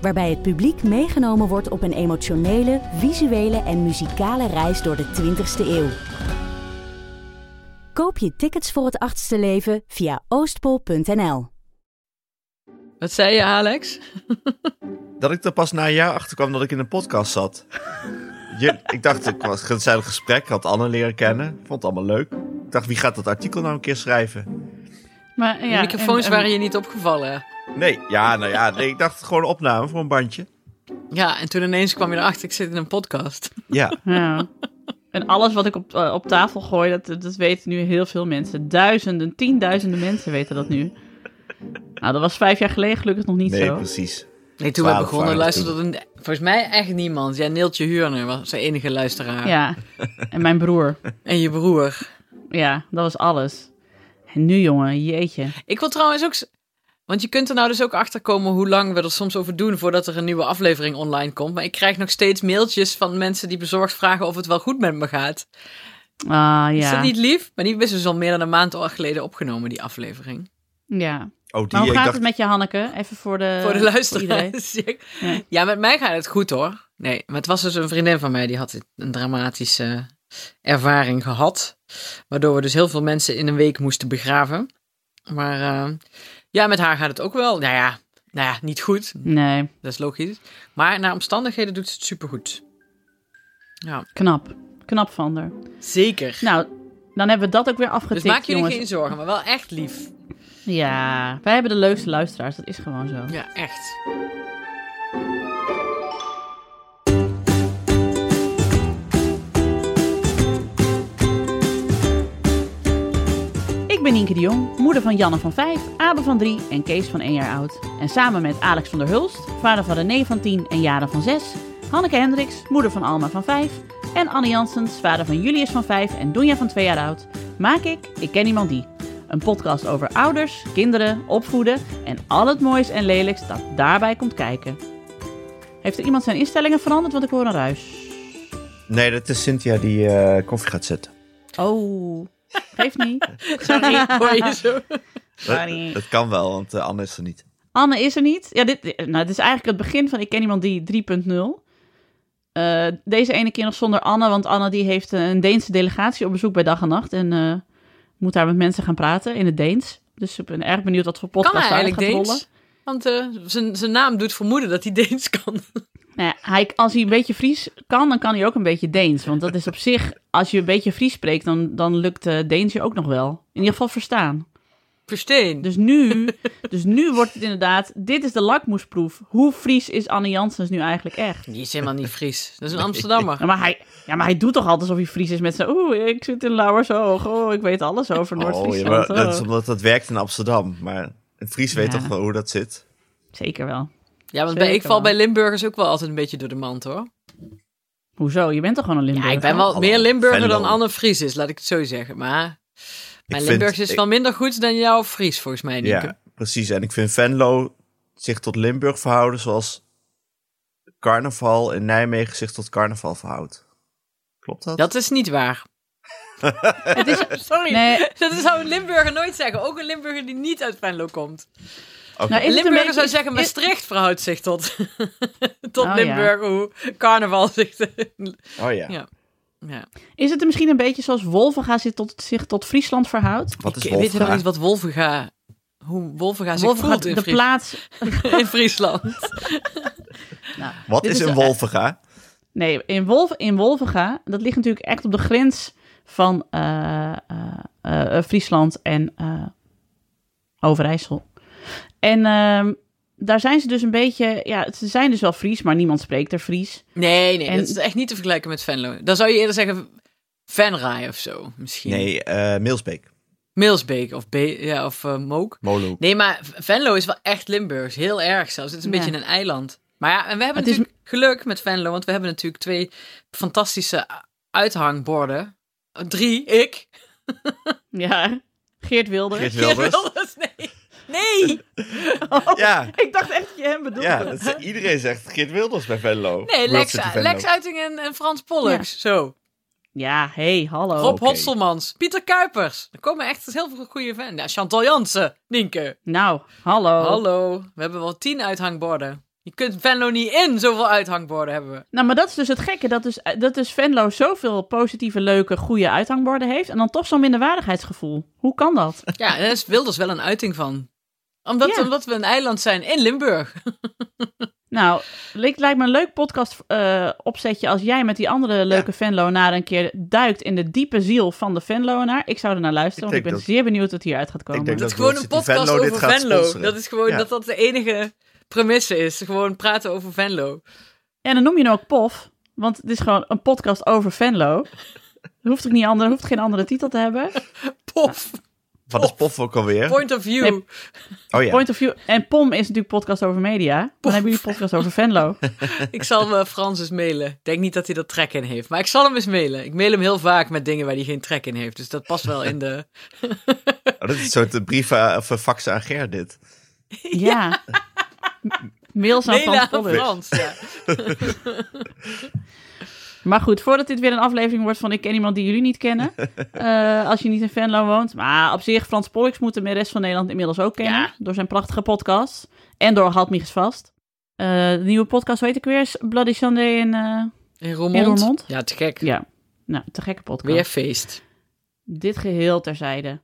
Waarbij het publiek meegenomen wordt op een emotionele, visuele en muzikale reis door de 20ste eeuw. Koop je tickets voor het achtste leven via oostpol.nl. Wat zei je, Alex? Dat ik er pas na een jaar achter kwam dat ik in een podcast zat. Je, ik dacht, ik was een gezellig gesprek, had Anne leren kennen. Vond het allemaal leuk. Ik dacht, wie gaat dat artikel nou een keer schrijven? Maar, De ja, microfoons en- en- waren je niet opgevallen. Nee, ja, nou ja, nee, ik dacht gewoon opname voor een bandje. Ja, en toen ineens kwam je erachter, ik zit in een podcast. Ja, Ja. En alles wat ik op, eh, op tafel gooi, dat, dat weten nu heel veel mensen. Duizenden, tienduizenden mensen weten dat nu. Nou, dat was vijf jaar geleden gelukkig nog niet nee, zo. precies. Nee, toen we begonnen luisterde er een- volgens mij echt niemand. Ja, Neeltje Huurner was zijn enige luisteraar. Ja, en mijn broer. En je broer. Ja, dat was alles. En nu, jongen, jeetje. Ik wil trouwens ook... Want je kunt er nou dus ook achter komen hoe lang we er soms over doen voordat er een nieuwe aflevering online komt. Maar ik krijg nog steeds mailtjes van mensen die bezorgd vragen of het wel goed met me gaat. Ah, Is dat ja. niet lief? Maar die wisten dus al meer dan een maand al geleden opgenomen, die aflevering. Ja. Oh, die, Maar hoe ik gaat dacht, het met je, Hanneke? Even voor de, Voor de luisteraars. Ja. ja, met mij gaat het goed hoor. Nee, maar het was dus een vriendin van mij die had een dramatische ervaring gehad. Waardoor we dus heel veel mensen in een week moesten begraven. Maar eh, ja, met haar gaat het ook wel. Nou ja, nou ja, niet goed. Nee, Dat is logisch. Maar naar omstandigheden doet ze het supergoed. Ja, knap. Knap van haar. zeker. Nou, dan hebben we dat ook weer dus afgetikt, maak jullie jongens. geen zorgen, maar wel echt lief. Ja, wij hebben de leukste luisteraars. Dat is gewoon zo. Ja, echt. Ik ben Nienke de Jong, moeder van Janne van 5, Abe van 3 en Kees van 1 jaar oud. En samen met Alex van der Hulst, vader van René van 10 en Jaren van 6, Hanneke Hendricks, moeder van Alma van 5 en Anne Janssens, vader van Julius van 5 en Doenja van 2 jaar oud, maak ik Ik Ken Iemand Die. Een podcast over ouders, kinderen, opvoeden en al het moois en lelijks dat daarbij komt kijken. Heeft er iemand zijn instellingen veranderd, want ik hoor een ruis. nee, dat is Cynthia die eh, koffie gaat zetten. Oh, geeft niet. Sorry. Hoor je zo? Sorry. Dat, kan wel, want eh, Anne is er niet. Anne is er niet. Ja, dit, nou, dit is eigenlijk het begin van Ik ken iemand die 3.0. Eh, deze ene keer nog zonder Anne, want Anne die heeft eh, een Deense delegatie op bezoek bij Dag en Nacht. En eh, moet daar met mensen gaan praten in het Deens. Dus ik ben erg benieuwd wat voor Kan podcast eigenlijk gaat Deens? rollen. Want eh, zijn zijn naam doet vermoeden dat hij Deens kan. Nou ja, hij, als hij een beetje Fries kan, dan kan hij ook een beetje Deens. Want dat is op zich, als je een beetje Fries spreekt, dan, dan lukt eh Deens je ook nog wel. In ieder geval verstaan. Versteen. Dus nu, dus nu wordt het inderdaad, dit is de lakmoesproef. Hoe Fries is Anne Janssens nu eigenlijk echt? Die is helemaal niet Fries. Dat is een Amsterdammer. Ja, maar, hij, ja, maar hij doet toch altijd alsof hij Fries is met zijn... Oeh, ik zit in Lauwershoog. Oh, ik weet alles over Oh, ja, Noord-Friesland. maar dat is oh. omdat dat werkt in Amsterdam. Maar een Fries weet Ja. toch wel hoe dat zit? Zeker wel. Ja, want bij, ik val bij Limburgers ook wel altijd een beetje door de mand, hoor. Hoezo? Je bent toch gewoon een Ja, Limburger? ik ben wel Hallo. meer Limburger dan. Anne Fries is, laat ik het zo zeggen. Maar mijn vind- Limburgs is ik- wel minder goed dan jouw Fries, volgens mij, Nienke. Ja, precies. En ik vind Venlo zich tot Limburg verhouden zoals carnaval in Nijmegen zich tot carnaval verhoudt. Klopt dat? Dat is niet waar. Het is, Sorry, nee, dat zou een Limburger nooit zeggen. Ook een Limburger die niet uit Venlo komt. Oké. nou, beetje- zou zeggen, is- Maastricht verhoudt zich tot, tot Oh, ja. Limburg, hoe carnaval zich... Oh ja. Ja. ja. Is het misschien een beetje zoals Wolvenga zich tot, zich tot Friesland verhoudt? Wat is Ik weet helemaal Wolfga? niet wat Wolvenga... Hoe Wolvenga zich Wolvenga, voelt in, de Fries- plaats... in Friesland. Nou, Wat is is een Wolfga? Nee, in, Wolf, in Wolvenga, dat ligt natuurlijk echt op de grens van eh, eh, eh, Friesland en eh, Overijssel. En ehm, daar zijn ze dus een beetje, ja, ze zijn dus wel Fries, maar niemand spreekt er Fries. Nee, nee, En- dat is echt niet te vergelijken met Venlo. Dan zou je eerder zeggen Venray of zo, misschien. Nee, eh Milsbeek. Milsbeek of, Be ja, of eh, Mook. Molo. Nee, maar Venlo is wel echt Limburgs. Heel erg zelfs. Het is een Ja. beetje een eiland. Maar ja, en we hebben Het is- natuurlijk geluk met Venlo, want we hebben natuurlijk twee fantastische uithangborden. Drie, ik. Ja, Geert Wilder. Geert Geert Wilders. Nee. Nee, Ja, Ik dacht echt dat je hem bedoelde. ja dat is- iedereen zegt Geert Wilders bij Venlo. nee Lex, Venlo. Lex Uiting en, en Frans Pollux. Zo. Ja, hey, hallo. Rob oké. Hotselmans, Pieter Kuipers. Er komen echt heel veel goede fans. Ja, Chantal Jansen, Nienke. Nou, hallo. Hallo, we hebben wel tien uithangborden. Je kunt Venlo niet in, zoveel uithangborden hebben we. Nou, maar dat is dus het gekke. Dat dus, dat dus Venlo zoveel positieve, leuke, goede uithangborden heeft. En dan toch zo'n minderwaardigheidsgevoel. Hoe kan dat? Ja, daar is Wilders wel een uiting van. Omdat, Ja. omdat we een eiland zijn in Limburg. Nou, het lijkt me een leuk podcast eh, opzetje als jij met die andere leuke Venlonaar een keer duikt in de diepe ziel van de Venlonaar. Ik zou er naar luisteren, Ik want ik ben zeer benieuwd wat hieruit gaat komen. denk Dat is gewoon een podcast Venlo over Venlo. sponsoren. Dat is gewoon Ja. dat dat de enige premisse is. Gewoon praten over Venlo. En dan noem je hem ook POF, want het is gewoon een podcast over Venlo. Er hoeft ook niet andere, hoeft geen andere titel te hebben. Pof. Wat is Pof ook alweer? Point of view. Nee. Oh ja. Point of view. En POM is natuurlijk podcast over media. Dan hebben jullie podcast over Venlo. Ik zal eh, Frans eens mailen. Ik denk niet dat hij dat trek in heeft. Maar ik zal hem eens mailen. Ik mail hem heel vaak met dingen waar hij geen trek in heeft. Dus dat past wel in de... Oh, dat is een soort brief aan- of een fax aan Ger dit. Ja. Mails aan Mailen Frans. Frans, ja. Maar goed, voordat dit weer een aflevering wordt van ik ken iemand die jullie niet kennen. eh, als je niet in Venlo woont. Maar op zich, Frans Pollux moet de rest van Nederland inmiddels ook kennen. Ja. Door zijn prachtige podcast. En door Halt Miges Vast. Eh, de nieuwe podcast, weet ik weer, is Bloody Sunday in... eh, In Roermond. In Roermond? Ja, te gek. ja, nou, te gekke podcast. Weer feest. Dit geheel terzijde.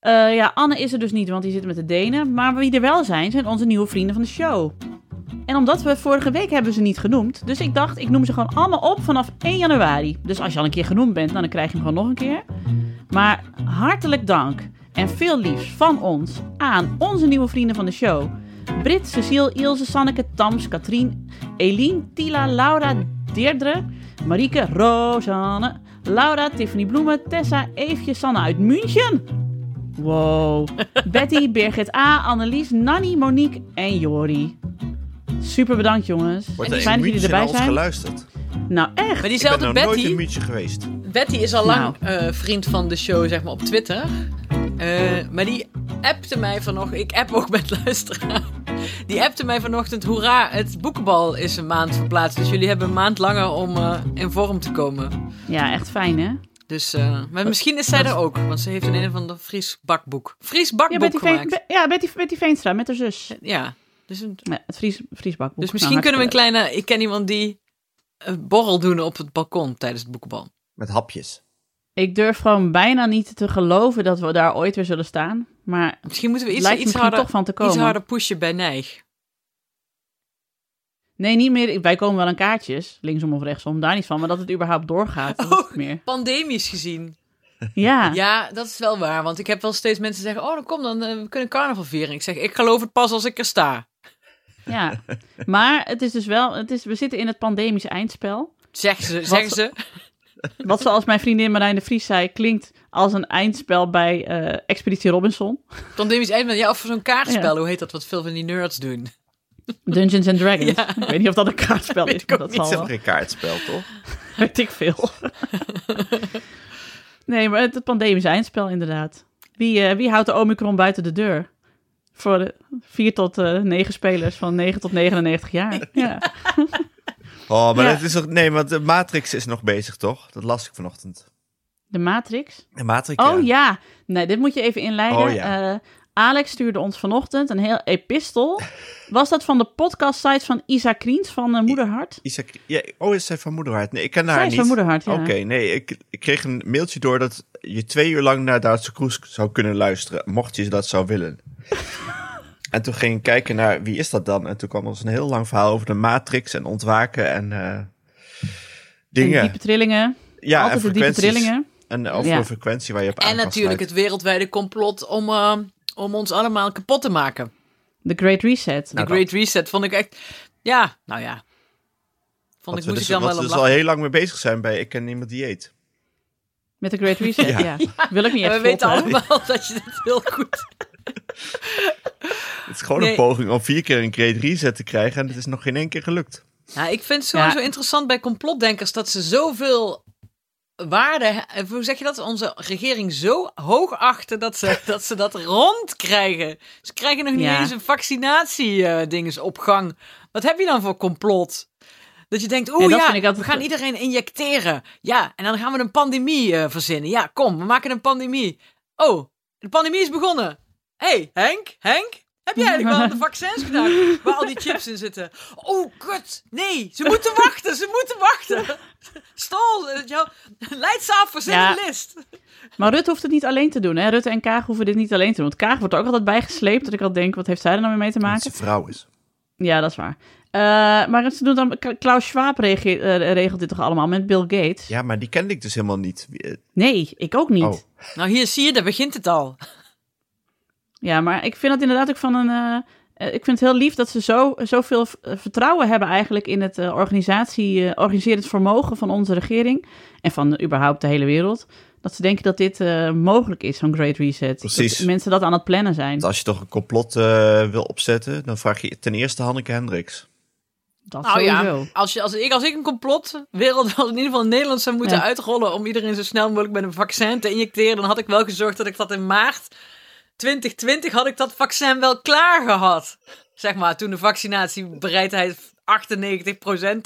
Ja, Anne is er dus niet, want die zit met de Denen. Maar wie er wel zijn, zijn onze nieuwe vrienden van de show. En omdat we vorige week hebben ze niet genoemd. Dus ik dacht, ik noem ze gewoon allemaal op vanaf 1 januari. Dus als je al een keer genoemd bent, dan krijg je hem gewoon nog een keer. Maar hartelijk dank en veel liefs van ons aan onze nieuwe vrienden van de show. Brit, Cecile, Ilse, Sanneke, Tams, Katrien, Eline, Tila, Laura, Deerdre, Marieke, Rosanne, Laura, Tiffany Bloemen, Tessa, Eefje, Sanne uit München. Wow. Betty, Birgit A, Annelies, Nanny, Monique en Jori. Super bedankt jongens. Wordt En Fijn dat jullie erbij zijn. geluisterd? Nou echt. Maar Ik ben diezelfde nog nooit in Betty, München geweest. Betty is al lang Nou. eh, vriend van de show, zeg maar, op Twitter. Eh, maar die appte mij vanochtend... Ik app ook met luisteraar. Die appte mij vanochtend... Hoera, het boekenbal is een maand verplaatst. Dus jullie hebben een maand langer om eh, in vorm te komen. Ja, echt fijn hè. Dus, eh, maar misschien is zij er ook. Want ze heeft een een of ander Fries bakboek. Fries Ja, bakboek Betty, Veen, gemaakt. Be- ja Betty, Betty Veenstra met haar zus. Ja, dus, een, Ja, het Fries, dus misschien Nou, kunnen we een kleine... Ik ken iemand die een borrel doen op het balkon tijdens het boekenbal. Met hapjes. Ik durf gewoon bijna niet te geloven dat we daar ooit weer zullen staan. Maar Misschien moeten we iets, lijkt iets, misschien harder, toch van te komen. iets harder pushen bij Nijg. Nee, niet meer. Wij komen wel aan kaartjes, linksom of rechtsom, daar niet van. Maar dat het überhaupt doorgaat, dat is Oh. meer. Pandemisch gezien. Ja. Ja, dat is wel waar. Want ik heb wel steeds mensen zeggen: Oh, dan kom dan, eh, we kunnen carnaval vieren. Ik zeg: Ik geloof het pas als ik er sta. Ja, maar het is dus wel, het is, we zitten in het pandemische eindspel. Zeggen ze. Zeggen ze. Wat zoals mijn vriendin Marijn de Vries zei, klinkt als een eindspel bij eh, Expeditie Robinson. Pandemisch eindspel. Ja, of zo'n kaartspel. Ja. Hoe heet dat? Wat veel van die nerds doen. Dungeons and Dragons. Ja. Ik weet niet of dat een kaartspel Weet is, ik maar ook dat Niet zal zeg wel. geen kaartspel, toch? Weet ik veel. nee, maar het, het pandemische eindspel inderdaad. Wie, eh, wie houdt de Omicron buiten de deur? Voor 4 tot eh 9 spelers van 9 tot 99 jaar. Ja. Oh, maar Ja. dat is toch... Nee, want de Matrix is nog bezig, toch? Dat las ik vanochtend. De Matrix. De Matrix, Oh ja. Nee, dit moet je even inleiden. Oh, ja. Eh, Alex stuurde ons vanochtend een heel epistel. Was dat van de podcast-site van Isa Kriens van eh, Moederhart? Isaac, ja, oh, is zij van Moederhart? Nee, ik ken haar Zij is niet. van Moederhart, ja. Oké, nee, ik, ik kreeg een mailtje door dat je twee uur lang naar Duitse Kroes zou kunnen luisteren, mocht je dat zou willen. En toen ging ik kijken naar wie is dat dan? En toen kwam ons een heel lang verhaal over de Matrix en ontwaken en eh, En dingen. diepe trillingen. ja, Altijd de en diepe frequenties. trillingen. En over Ja. frequentie waar je op aan En natuurlijk het wereldwijde complot om, eh, om ons allemaal kapot te maken. The Great Reset. De Nou, Great Reset vond ik echt. Ja, nou ja. Vond Wat ik, we moest dus, ik dan wat wel we dus al heel lang mee bezig zijn bij Ik Ken Niemand Die Eet. Met de Great Reset, ja. Ja. Wil ik niet En echt we weten allemaal dat je het heel goed. Het is gewoon Nee. een poging om vier keer een grade reset te krijgen en het is nog geen één keer gelukt. Ja, ik vind het sowieso Ja. interessant bij complotdenkers dat ze zoveel waarde, eh, hoe zeg je dat, onze regering zo hoog achten dat ze dat, ze dat rondkrijgen. Ze krijgen nog niet Ja. eens een vaccinatie-dinges op gang. Wat heb je dan voor complot? Dat je denkt, oeh ja, we gaan iedereen injecteren. Ja, en dan gaan we een pandemie eh, verzinnen. Ja, kom, we maken een pandemie. Oh, de pandemie is begonnen. Hey, Henk, Henk, heb jij eigenlijk wel de vaccins gedaan waar al die chips in zitten? Oh, kut, nee, ze moeten wachten, ze moeten wachten. Stol, eh, leid ze af, verzin Ja. een list. Maar Rutte hoeft het niet alleen te doen. Hè? Rutte en Kaag hoeven dit niet alleen te doen. Want Kaag wordt er ook altijd bijgesleept. Dat ik altijd denk, wat heeft zij er nou weer mee te Dat maken? het een vrouw is. Ja, dat is waar. Eh, maar ze doen dan, Klaus Schwab eh, regelt dit toch allemaal met Bill Gates? Ja, maar die kende ik dus helemaal niet. Nee, ik ook niet. Oh. Nou, hier zie je, daar begint het al. Ja, maar ik vind dat inderdaad ook van een. eh, eh, ik vind het heel lief dat ze zo, zoveel eh, vertrouwen hebben eigenlijk in het eh, organisatie, eh, organiserend vermogen van onze regering. En van überhaupt de hele wereld. Dat ze denken dat dit eh, mogelijk is, zo'n Great Reset. Precies. Dat mensen dat aan het plannen zijn. Want als je toch een complot wil opzetten, dan vraag je ten eerste Hanneke Hendricks. Dat Nou sowieso. ja, als, je, als, ik, als ik een complot wereld, in ieder geval in Nederland zou moeten Ja. uitrollen om iedereen zo snel mogelijk met een vaccin te injecteren, dan had ik wel gezorgd dat ik dat in maart 2020 had ik dat vaccin wel klaar gehad. Zeg maar, toen de vaccinatiebereidheid 98%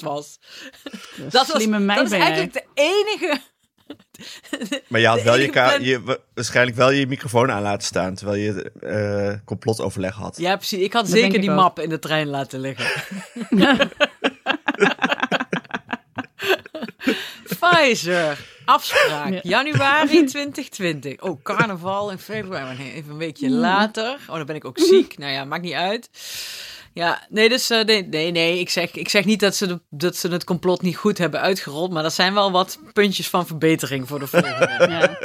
was. Dat, was, Slimme dat is eigenlijk de enige... Maar je had wel je, plan- je wa- waarschijnlijk wel je microfoon aan laten staan, terwijl je eh complotoverleg had. Ja, precies. Ik had Dat zeker ik die ook. map in de trein laten liggen. Pfizer. Afspraak. Ja. Januari 2020. Oh, carnaval in februari. Nee, even een weekje later. Oh, dan ben ik ook ziek. Nou ja, maakt niet uit. Ja, nee, dus eh, nee, nee, nee. Ik zeg, ik zeg niet dat ze, de, dat ze het complot niet goed hebben uitgerold. Maar dat zijn wel wat puntjes van verbetering voor de volgende. Ja.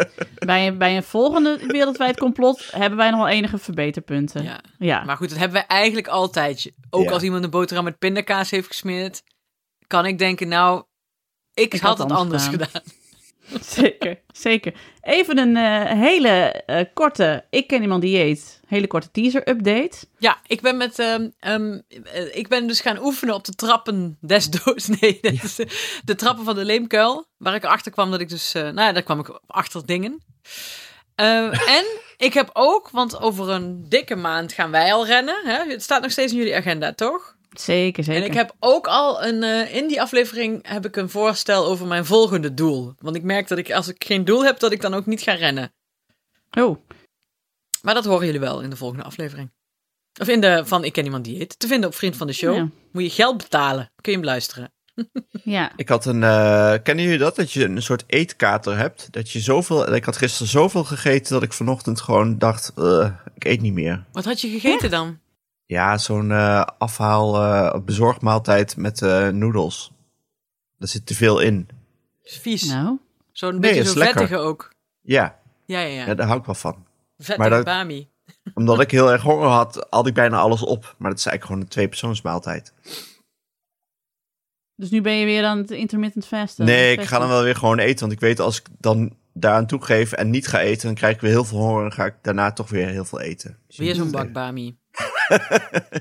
Bij, een- bij een volgende wereldwijd complot hebben wij nog wel enige verbeterpunten. Ja. ja. Maar goed, dat hebben we eigenlijk altijd. Ook Ja. als iemand een boterham met pindakaas heeft gesmeerd, kan ik denken, nou, ik, Ik had, had het anders gedaan. gedaan. Zeker, zeker. Even een eh, hele eh, korte, ik ken iemand die eet, hele korte teaser-update. Ja, ik ben met, ehm, ehm, eh, ik ben dus gaan oefenen op de trappen des doods. Nee, is de, trappen van de leemkuil, waar ik erachter kwam dat ik dus, nou ja, daar kwam ik achter dingen. En ik heb ook, want over een dikke maand gaan wij al rennen. Hè? Het staat nog steeds in jullie agenda, toch? Zeker, zeker. En ik heb ook al een, eh, in die aflevering heb ik een voorstel over mijn volgende doel. Want ik merk dat ik, als ik geen doel heb, dat ik dan ook niet ga rennen. Oh, Maar dat horen jullie wel in de volgende aflevering. Of in de van Ik ken iemand die heet. Te vinden op Vriend van de Show. Ja. Moet je geld betalen. Kun je hem luisteren. ja. Ik had een. eh, kennen jullie dat? Dat je een soort eetkater hebt. Dat je zoveel. Ik had gisteren zoveel gegeten dat ik vanochtend gewoon dacht: eh, ik eet niet meer. Wat had je gegeten dan? Ja, zo'n eh, afhaal eh, bezorgmaaltijd met eh noedels. Daar zit te veel in. Is vies. Nou, Zo'n Nee, beetje zo lekker. vettige ook. Ja, Ja, ja, ja. ja, daar hou ik wel van. Vettige maar dat- bami. Omdat ik heel erg honger had, had ik bijna alles op. Maar dat is eigenlijk gewoon een tweepersoonsmaaltijd. dus nu ben je weer aan het intermittent fasten. nee, ik ga dan wel weer gewoon eten. Want ik weet als ik dan daaraan toegeef en niet ga eten, dan krijg ik weer heel veel honger. En ga ik daarna toch weer heel veel eten. Dus Weer zo'n bak bami.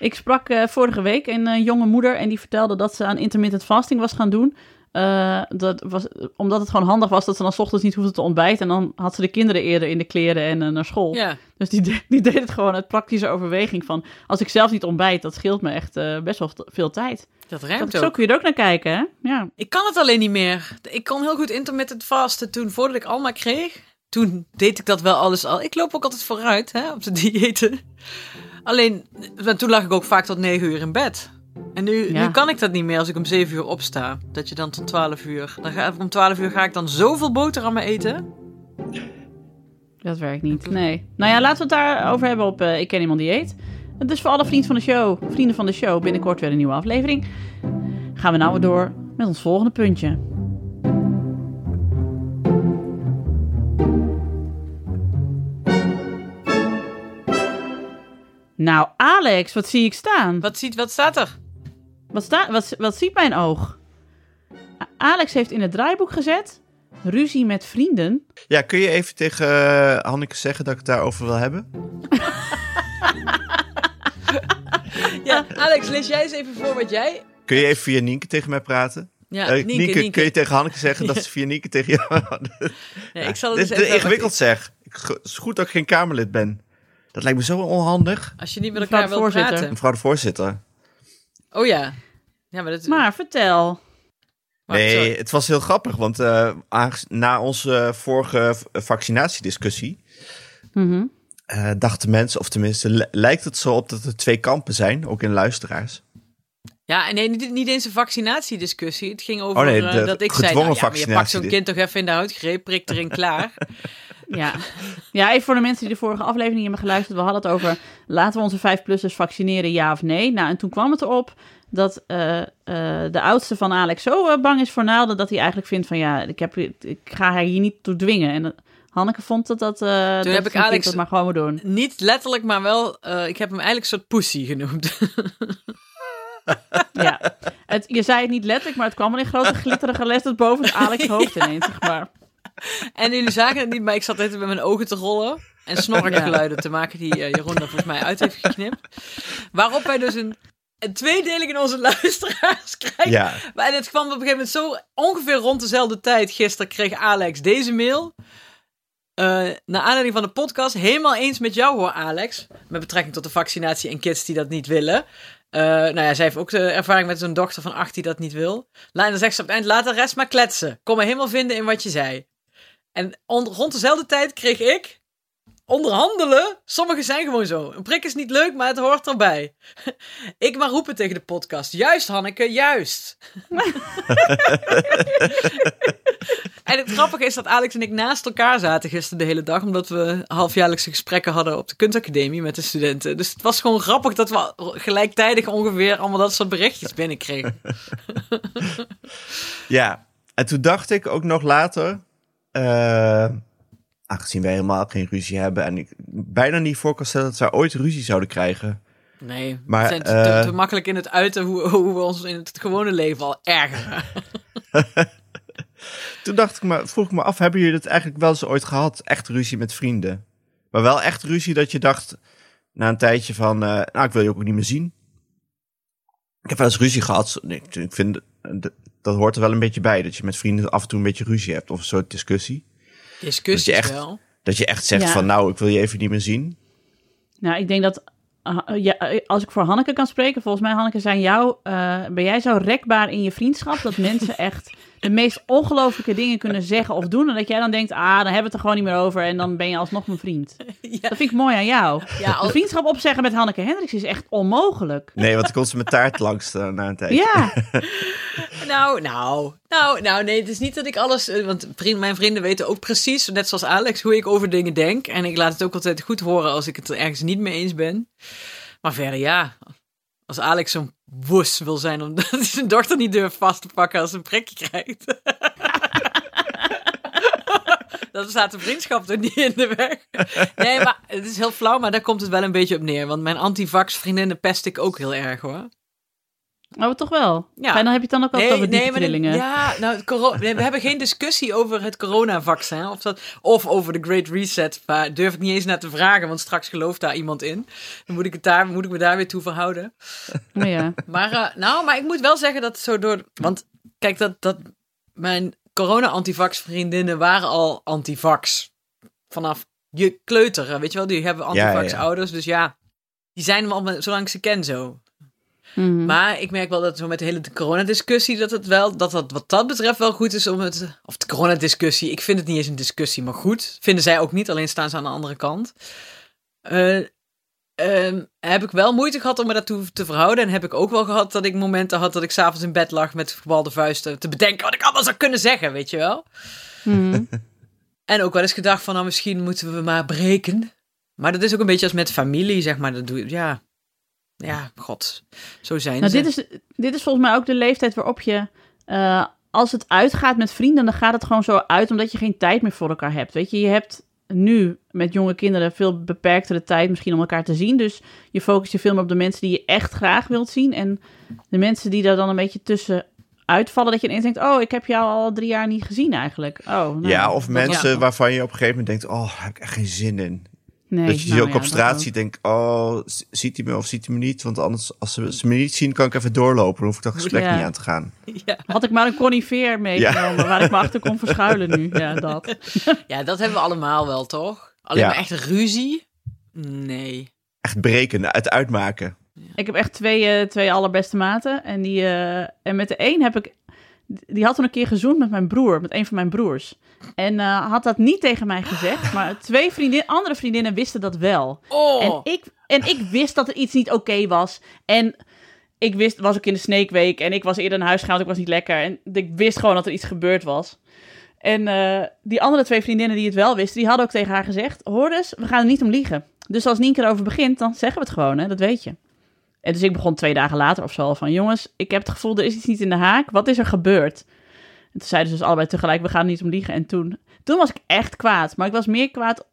Ik sprak eh, vorige week een eh, jonge moeder en die vertelde dat ze aan intermittent fasting was gaan doen. Eh, dat was, omdat het gewoon handig was dat ze dan 's ochtends niet hoefde te ontbijten. En dan had ze de kinderen eerder in de kleren en naar school. Ja. Dus die, de- die deed het gewoon uit praktische overweging van... als ik zelf niet ontbijt, dat scheelt me echt eh, best wel veel tijd. Dat ruimt zo ook. kun je er ook naar kijken, hè? Ja. Ik kan het alleen niet meer. Ik kon heel goed intermittent vasten toen, voordat ik Alma kreeg. Toen deed ik dat wel alles al. Ik loop ook altijd vooruit hè, op de diëten. Alleen, toen lag ik ook vaak tot 9 uur in bed. En nu, Ja. nu kan ik dat niet meer als ik om 7 uur opsta. Dat je dan tot 12 uur. Dan ga, om 12 uur ga ik dan zoveel boterhammen eten. Dat werkt niet. Nee. Nou ja, laten we het daarover hebben op eh, Ik Ken Iemand Die Eet. Dus voor alle vrienden van de show, vrienden van de show, binnenkort weer een nieuwe aflevering. Gaan we nou weer door met ons volgende puntje. Nou, Alex, wat zie ik staan? Wat, ziet, wat staat er? Wat, sta, wat, wat ziet mijn oog? Alex heeft in het draaiboek gezet... ruzie met vrienden. Ja, kun je even tegen eh, Hanneke zeggen dat ik het daarover wil hebben? Ja, Alex, lees jij eens even voor wat jij... Kun je even via Nienke tegen mij praten? Ja, Eh, Nienke, Nienke. kun je tegen Hanneke zeggen dat ze via Nienke tegen jou... Nee, ik zal het Dit eens is even... ingewikkeld zeg. Ik- Het is goed dat ik geen Kamerlid ben. Dat lijkt me zo onhandig. Als je niet met elkaar wilt voorzitter. praten. Mevrouw de voorzitter. Oh ja. Ja, maar dat... Maar vertel. nee, het was heel grappig, want eh, na onze vorige v- vaccinatiediscussie Mhm. eh, dachten mensen, of tenminste li- lijkt het zo op dat er twee kampen zijn, ook in luisteraars. Ja, en nee, niet, niet eens een vaccinatiediscussie. Het ging over Oh nee, eh, dat ik zei, nou, ja, maar je pakt zo'n kind toch even in de huidgreep, prikt erin klaar. Ja. ja, even voor de mensen die de vorige aflevering hebben geluisterd. We hadden het over, laten we onze 5-plussers vaccineren, ja of nee? Nou, en toen kwam het erop dat eh, eh, de oudste van Alex zo eh, bang is voor naalden... dat hij eigenlijk vindt van, ja, ik, heb, ik ga haar hier niet toe dwingen. En Hanneke vond dat dat, dat heb ik Alex- dat maar gewoon moet doen. niet letterlijk, maar wel, ik heb hem eigenlijk een soort pussy genoemd. Ja. Het, je zei het niet letterlijk, maar het kwam er in grote glitterige letters boven het Alex hoofd ineens, zeg maar. En jullie zagen het niet, maar ik zat even met mijn ogen te rollen. En snorkgeluiden te maken die eh, Jeroen er volgens mij uit heeft geknipt. Waarop wij dus een, tweedeling in onze luisteraars krijgen. Ja, Maar het kwam op een gegeven moment zo ongeveer rond dezelfde tijd. Gisteren kreeg Alex deze mail. Eh naar aanleiding van de podcast. Helemaal eens met jou hoor, Alex. Met betrekking tot de vaccinatie en kids die dat niet willen. Eh, nou ja, zij heeft ook de ervaring met zo'n dochter van acht die dat niet wil. En dan zegt ze op het eind, laat de rest maar kletsen. Kom me helemaal vinden in wat je zei. En on- rond dezelfde tijd kreeg ik onderhandelen. Sommigen zijn gewoon zo. Een prik is niet leuk, maar het hoort erbij. ik maar roepen tegen de podcast. Juist, Hanneke, juist. En het grappige is dat Alex en ik naast elkaar zaten gisteren de hele dag. Omdat we halfjaarlijkse gesprekken hadden op de kunstacademie met de studenten. Dus het was gewoon grappig dat we gelijktijdig ongeveer allemaal dat soort berichtjes binnenkregen. ja. En toen dacht ik ook nog later, eh, aangezien wij helemaal geen ruzie hebben en ik bijna niet voor kan stellen dat wij ooit ruzie zouden krijgen. Nee, Maar, we zijn te, eh, te makkelijk in het uiten hoe, hoe we ons in het gewone leven al ergeren. Toen dacht ik me, vroeg ik me af, hebben jullie het eigenlijk wel eens ooit gehad? Echt ruzie met vrienden? Maar wel echt ruzie dat je dacht, na een tijdje van, eh, nou, ik wil je ook niet meer zien. Ik heb wel eens ruzie gehad. Nee, ik vind, dat hoort er wel een beetje bij, dat je met vrienden af en toe een beetje ruzie hebt of een soort discussie. Dat je echt- wel. Dat je echt zegt Ja. van, nou, ik wil je even niet meer zien. Nou, ik denk dat ah, ja, als ik voor Hanneke kan spreken, volgens mij, Hanneke, zijn jou, eh, ben jij zo rekbaar in je vriendschap dat mensen echt de meest ongelofelijke dingen kunnen zeggen of doen. En dat jij dan denkt, ah, dan hebben we het er gewoon niet meer over en dan ben je alsnog mijn vriend. Ja, Dat vind ik mooi aan jou. ja, vriendschap opzeggen met Hanneke Hendricks is echt onmogelijk. Nee, want ik kon ze met taart langs eh, na een tijdje. Ja, nou, nou, nou, nou, nee, het is niet dat ik alles, eh, want vriend, mijn vrienden weten ook precies, net zoals Alex, hoe ik over dingen denk. En ik laat het ook altijd goed horen als ik het er ergens niet mee eens ben. Maar verder, ja, als Alex zo'n woes wil zijn omdat hij zijn dochter niet durft vast te pakken als ze een prikje krijgt. Dan staat de vriendschap er niet in de weg. Nee, maar het is heel flauw, maar daar komt het wel een beetje op neer. Want mijn antivax vriendinnen pest ik ook heel erg hoor. Oh, toch wel. Ja. En dan heb je het dan ook altijd over die maar dit- trillingen. ja, nou, nee, we hebben geen discussie over het coronavaccin of, dat, of over de Great Reset. Daar durf ik niet eens naar te vragen, want straks gelooft daar iemand in. Dan moet ik, het daar, moet ik me daar weer toe verhouden. Maar ja. Maar, eh, nou, maar ik moet wel zeggen dat zo door. Want kijk, dat, dat mijn corona-antivax vriendinnen waren al antivax. Vanaf je kleuter, weet je wel, die hebben Ja, antivax ja. ouders. Dus ja, die zijn wel, met- zolang ik ze ken zo. Mhm. Maar ik merk wel dat zo met de hele coronadiscussie, dat het wel, dat dat wat dat betreft wel goed is om het, of de coronadiscussie, ik vind het niet eens een discussie, maar goed. Vinden zij ook niet, alleen staan ze aan de andere kant. Eh, ehm, heb ik wel moeite gehad om me daartoe te verhouden. En heb ik ook wel gehad dat ik momenten had dat ik s'avonds in bed lag met gebalde vuisten te bedenken wat ik allemaal zou kunnen zeggen, weet je wel. Mhm. En ook wel eens gedacht van, nou misschien moeten we maar breken. Maar dat is ook een beetje als met familie, zeg maar. Dat doe je, ja, ja, god, zo zijn Nou, ze. dit is, dit is volgens mij ook de leeftijd waarop je, eh, als het uitgaat met vrienden, dan gaat het gewoon zo uit omdat je geen tijd meer voor elkaar hebt. Weet je, je hebt nu met jonge kinderen veel beperktere tijd misschien om elkaar te zien. Dus je focust je veel meer op de mensen die je echt graag wilt zien. En de mensen die daar dan een beetje tussen uitvallen, dat je ineens denkt, oh, ik heb jou al drie jaar niet gezien eigenlijk. Oh, nou, ja, of mensen ja. waarvan je op een gegeven moment denkt, oh, daar heb ik echt geen zin in. Nee, dat je nou die ook ja, op straat ook. ziet, denk oh, ziet hij me of ziet hij me niet? Want anders, als ze, ze me niet zien, kan ik even doorlopen. Dan hoef ik dat gesprek Ja. niet aan te gaan. Ja. Had ik maar een conifeer meegenomen waar ik me achter kon verschuilen nu. Ja, dat. ja, dat hebben we allemaal wel, toch? Alleen Ja. maar echt ruzie? Nee. Echt breken, het uitmaken. Ik heb echt twee, eh, twee allerbeste maten. En, die, eh, en met de een heb ik... Die had toen een keer gezoend met mijn broer, met een van mijn broers. En eh, had dat niet tegen mij gezegd. Maar twee vriendin, andere vriendinnen wisten dat wel. Oh, En, ik, en ik wist dat er iets niet oké was. En ik wist, was ook in de Snake Week. En ik was eerder naar huis gegaan, want ik was niet lekker. En ik wist gewoon dat er iets gebeurd was. En eh, die andere twee vriendinnen die het wel wisten, die hadden ook tegen haar gezegd... Hoor eens, we gaan er niet om liegen. Dus als Nienke erover begint, dan zeggen we het gewoon, hè? dat weet je. En dus ik begon twee dagen later of zo al van... Jongens, ik heb het gevoel, er is iets niet in de haak. Wat is er gebeurd? En toen zeiden ze dus allebei tegelijk, we gaan niet om liegen. En toen, toen was ik echt kwaad. Maar ik was meer kwaad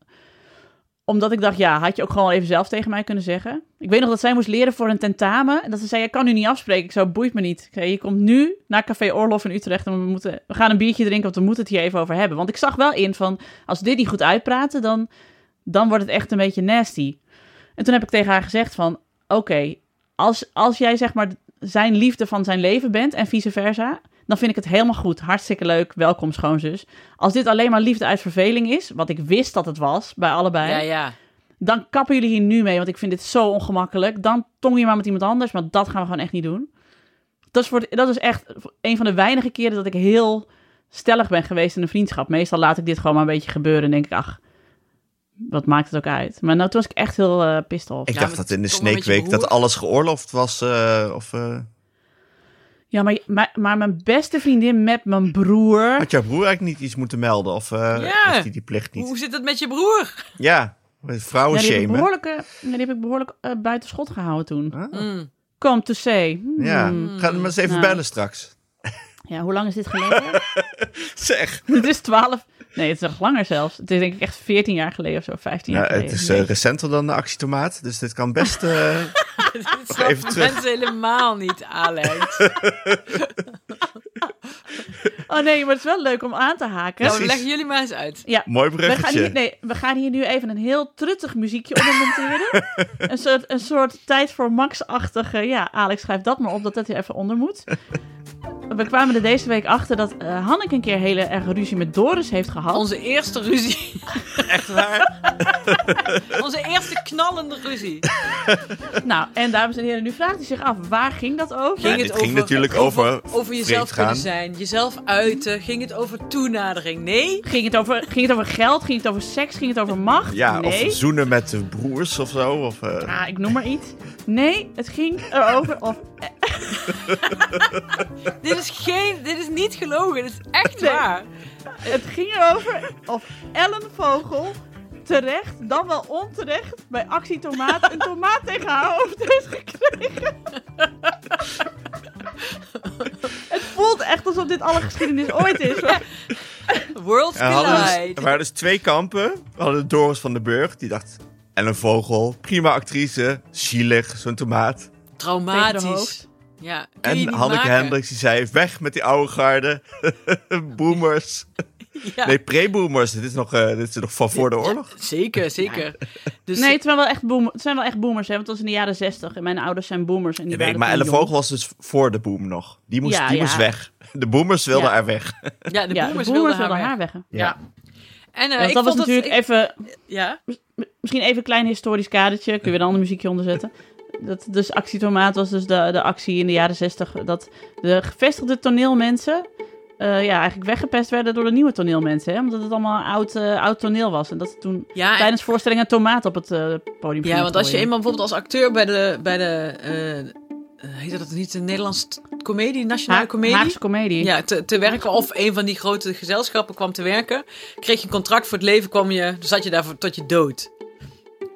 omdat ik dacht, ja, had je ook gewoon even zelf tegen mij kunnen zeggen. Ik weet nog dat zij moest leren voor een tentamen. En dat ze zei, ik kan nu niet afspreken. Ik zo, boeit me niet. Ik je komt nu naar Café Oorlof in Utrecht en we, moeten, we gaan een biertje drinken, want we moeten het hier even over hebben. Want ik zag wel in van, als dit niet goed uitpraten, dan, dan wordt het echt een beetje nasty. En toen heb ik tegen haar gezegd van, oké, als, als jij zeg maar zijn liefde van zijn leven bent en vice versa, dan vind ik het helemaal goed. Hartstikke leuk. Welkom, schoonzus. Als dit alleen maar liefde uit verveling is, wat ik wist dat het was bij allebei, ja, ja. dan kappen jullie hier nu mee, want ik vind dit zo ongemakkelijk. Dan tong je maar met iemand anders, maar dat gaan we gewoon echt niet doen. Dat is, voor dat is echt een van de weinige keren dat ik heel stellig ben geweest in een vriendschap. Meestal laat ik dit gewoon maar een beetje gebeuren en denk ik, ach, wat maakt het ook uit. Maar nou, toen was ik echt heel eh pissed off. Ik Ja, dacht dat in de toch wel met je Snake Week dat alles geoorloofd was. eh, of eh, Ja, maar, maar, maar mijn beste vriendin met mijn broer... had jouw broer eigenlijk niet iets moeten melden? Of eh Ja. heeft hij die plicht niet? Hoe zit het met je broer? Ja, vrouwen Ja, die heb behoorlijk, die heb ik behoorlijk eh, buiten schot gehouden toen. Ah, Mm. Come to say. Hmm. Ja, ga hem eens even Nou. bellen straks. Ja, hoe lang is dit geleden? Zeg. het is 12. Nee, het is nog langer zelfs. Het is denk ik echt 14 jaar geleden of zo, 15 jaar Ja, geleden. het is eh, recenter dan de actietomaat, dus dit kan best... eh, Dit even terug. mensen helemaal niet, Alex. Oh nee, maar het is wel leuk om aan te haken. Nou, leggen jullie maar eens uit. Ja, mooi we gaan, hier, nee, we gaan hier nu even een heel truttig muziekje onder monteren. een, soort, een soort tijd voor Max-achtige... Ja, Alex, schrijf dat maar op dat dat er even onder moet. We kwamen er deze week achter dat eh Hanneke een keer hele erg ruzie met Doris heeft gehad. Onze eerste ruzie. Echt waar? Onze eerste knallende ruzie. Nou, en dames en heren, nu vraagt hij zich af, waar ging dat over? Ja, dit ging natuurlijk over over jezelf kunnen zijn, jezelf uiten. Ging het over toenadering? Nee. Ging het, over, ging het over geld? Ging het over seks? Ging het over macht? Ja, nee. of zoenen met de broers of zo. Of, eh, Ah, ik noem maar iets. Nee, het ging erover of... Dit is geen, dit is niet gelogen. Dit is echt Nee. waar. Het ging erover of Ellen Vogel terecht, dan wel onterecht, bij Actie Tomaat een tomaat tegen haar hoofd heeft gekregen. Het voelt echt alsof dit alle geschiedenis ooit is. hoor. Worlds er, dus- collide. er waren dus twee kampen. We hadden Doris van den Burg, die dacht... En een vogel, prima actrice, zielig, zo'n tomaat. Traumatisch. Ja, En Hanneke maken. Hendricks, die zei, weg met die oude garde. boomers. Ja. Nee, pre-boomers. Dit is nog, eh, dit is nog van voor de oorlog. Zeker, zeker. Dus Nee, het zijn wel echt, boom, het zijn wel echt boomers, hè, want dat was in de jaren zestig. En mijn ouders zijn boomers. En die Ja, waren maar toen Elle jong. Vogel was dus voor de boom nog. Die moest, Ja, die ja. moest weg. De boomers wilden Ja. haar weg. ja, de Ja, de boomers, boomers wilden wilden haar haar weg. weg. Ja. En eh, Want ik dat was natuurlijk ik- even, Ja, misschien even een klein historisch kadertje. Kun je weer een ander muziekje onderzetten. Dat, dus Actietomaat was dus de, de actie in de jaren zestig. Dat de gevestigde toneelmensen eh, ja, eigenlijk weggepest werden door de nieuwe toneelmensen. Hè? Omdat het allemaal oud, eh, oud toneel was. En dat ze toen ja, en- tijdens voorstellingen tomaat op het eh, podium ja want als je eenmaal bijvoorbeeld als acteur bij de, bij de eh, eh, heet dat niet, de Nederlandse comedie, nationale comedie? Haagse comedie. Ja, te, te werken of een van die grote gezelschappen kwam te werken. Kreeg je een contract voor het leven, kwam je, dan zat je daar tot je dood.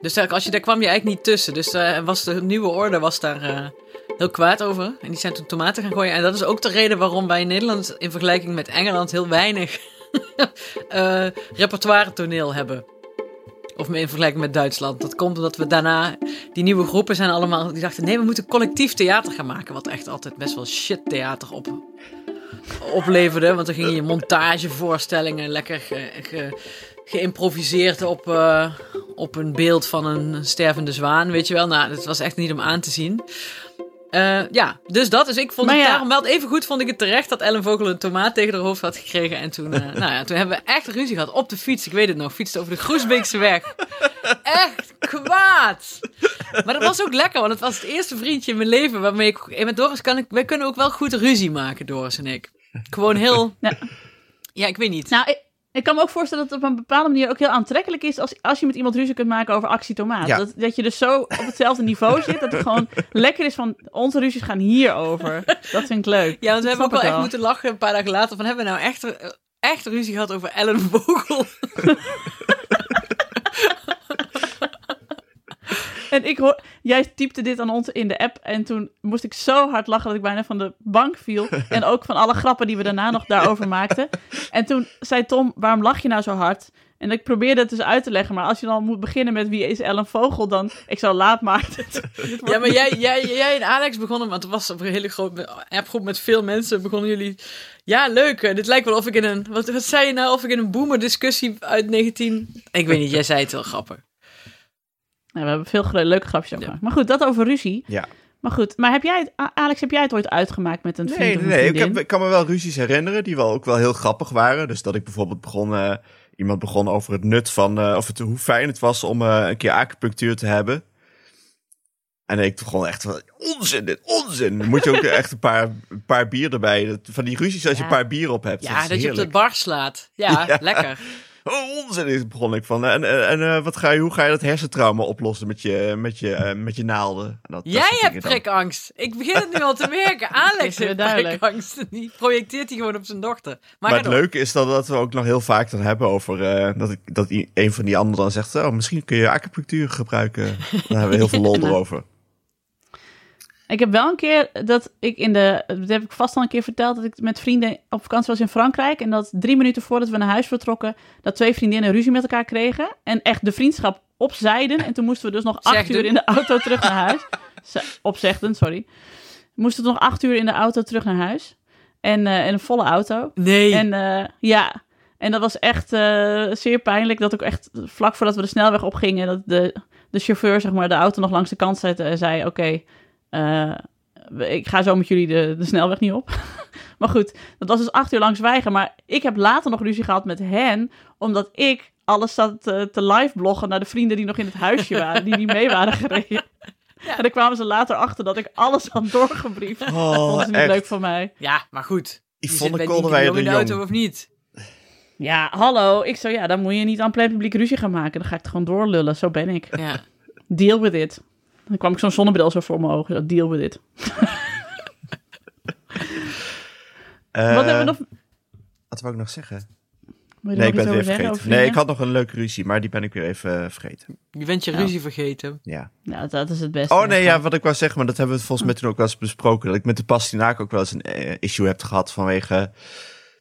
Dus daar, als je, daar kwam je eigenlijk niet tussen. Dus eh, was de nieuwe orde was daar eh, heel kwaad over. En die zijn toen tomaten gaan gooien. En dat is ook de reden waarom wij in Nederland in vergelijking met Engeland heel weinig eh, repertoire toneel hebben. Of in vergelijking met Duitsland. Dat komt omdat we daarna, die nieuwe groepen zijn allemaal, die dachten nee, we moeten collectief theater gaan maken. Wat echt altijd best wel shit theater op, opleverde. Want dan ging je montagevoorstellingen lekker ge- geïmproviseerd op, eh, op een beeld van een stervende zwaan, weet je wel. Nou, dat was echt niet om aan te zien. Eh, ja, dus dat. Dus ik vond Maar het ja. daarom wel even goed vond ik het terecht dat Ellen Vogel een tomaat tegen haar hoofd had gekregen. En toen, eh, nou ja, toen hebben we echt ruzie gehad op de fiets. Ik weet het nog, fietste over de Groesbeekse weg. Echt kwaad. Maar dat was ook lekker, want het was het eerste vriendje in mijn leven waarmee ik... en Met Doris kan ik... Wij kunnen ook wel goed ruzie maken, Doris en ik. Gewoon heel... Ja. Ja, ik weet niet. Nou, ik, ik kan me ook voorstellen dat het op een bepaalde manier ook heel aantrekkelijk is als, als je met iemand ruzie kunt maken over actie tomaat. Ja. Dat, dat je dus zo op hetzelfde niveau zit, dat het gewoon lekker is van onze ruzies gaan hierover. Dat vind ik leuk. Ja, want we Dat hebben ook wel echt moeten lachen een paar dagen later. Van hebben we nou echt, echt ruzie gehad over Ellen Vogel? En ik hoor, jij typte dit aan ons in de app en toen moest ik zo hard lachen dat ik bijna van de bank viel. En ook van alle grappen die we daarna nog daarover maakten. En toen zei Tom, waarom lach je nou zo hard? En ik probeerde het dus uit te leggen, maar als je dan moet beginnen met wie is Ellen Vogel, dan, ik zou laat wordt Ja, maar jij, jij, jij en Alex begonnen, want het was een hele grote appgroep met veel mensen, begonnen jullie... Ja, leuk, eh, dit lijkt wel of ik in een... Wat, wat zei je nou, of ik in een boomer-discussie uit 19... Ik weet niet, jij zei het wel grappig. Nou, we hebben veel leuke grapjes over Ja. gemaakt. Maar goed, dat over ruzie. Ja. Maar goed, maar heb jij het, Alex, heb jij het ooit uitgemaakt met een vriend Nee, of nee, een nee. Ik, heb, ik kan me wel ruzies herinneren die wel ook wel heel grappig waren. Dus dat ik bijvoorbeeld begon, eh, iemand begon over het nut van, eh, of het, hoe fijn het was om eh, een keer acupunctuur te hebben. En ik begon echt van, onzin, dit, onzin. Dan moet je ook echt een paar, een paar bier erbij. Dat- Van die ruzies als je Ja. een paar bier op hebt. Ja, is dat je op de bar slaat. Ja, Ja. lekker. Oh, onzin is begon ik van. En, en, en eh, wat ga je, hoe ga je dat hersentrauma oplossen met je, met je, eh, met je naalden? En Dat, dat Jij soort hebt prikangst. Ik begin het nu al te merken. Alex heeft prikangst. Die projecteert hij gewoon op zijn dochter. Maar, het door. leuke is dat, dat we ook nog heel vaak dan hebben over eh, dat, ik, dat een van die anderen dan zegt: Oh, misschien kun je acupunctuur gebruiken. Dan hebben we heel veel lol Ja. erover. Ik heb wel een keer dat ik in de. Dat heb ik vast al een keer verteld. Dat ik met vrienden op vakantie was in Frankrijk. En dat drie minuten voordat we naar huis vertrokken. dat twee vriendinnen ruzie met elkaar kregen. En echt de vriendschap opzijden. En toen moesten we dus nog acht Zegden. uur in de auto terug naar huis. Opzegden, sorry. We moesten nog acht uur in de auto terug naar huis. En, eh, en een volle auto. Nee. En eh, ja, en dat was echt eh, zeer pijnlijk. Dat ook echt vlak voordat we de snelweg opgingen, dat de, de chauffeur zeg maar, de auto nog langs de kant zette en zei: Oké, we- ik ga zo met jullie de, de snelweg niet op. maar goed, dat was dus acht uur lang zwijgen. Maar ik heb later nog ruzie gehad met hen, omdat ik alles zat te, te live bloggen naar de vrienden die nog in het huisje waren, die niet mee waren gereden. En daar kwamen ze later achter dat ik alles had doorgebriefd. Oh, Vonden ze niet echt. leuk van mij. Ja, maar goed. Yvonne bij Kolderweijer de in de auto of niet? Ja, hallo. Ik zo, ja, dan moet je niet aan plein publiek ruzie gaan maken. Dan ga ik het gewoon doorlullen. Zo ben ik. Ja. Deal with it. Dan kwam ik zo'n zonnebril zo voor mijn ogen. Zo, Deal with it. Eh, Wat hebben we nog... Wat wou ik nog zeggen? Nee, ik nog ben het weer vergeten. over Nee, ik had nog een leuke ruzie, maar die ben ik weer even eh, vergeten. Je bent je Ja. ruzie vergeten. Ja. Nou, dat is het beste. Oh nee, ja, wat ik wou zeggen, maar dat hebben we volgens mij toen ook wel eens besproken. Dat ik met de pastinaak ook wel eens een eh, issue heb gehad vanwege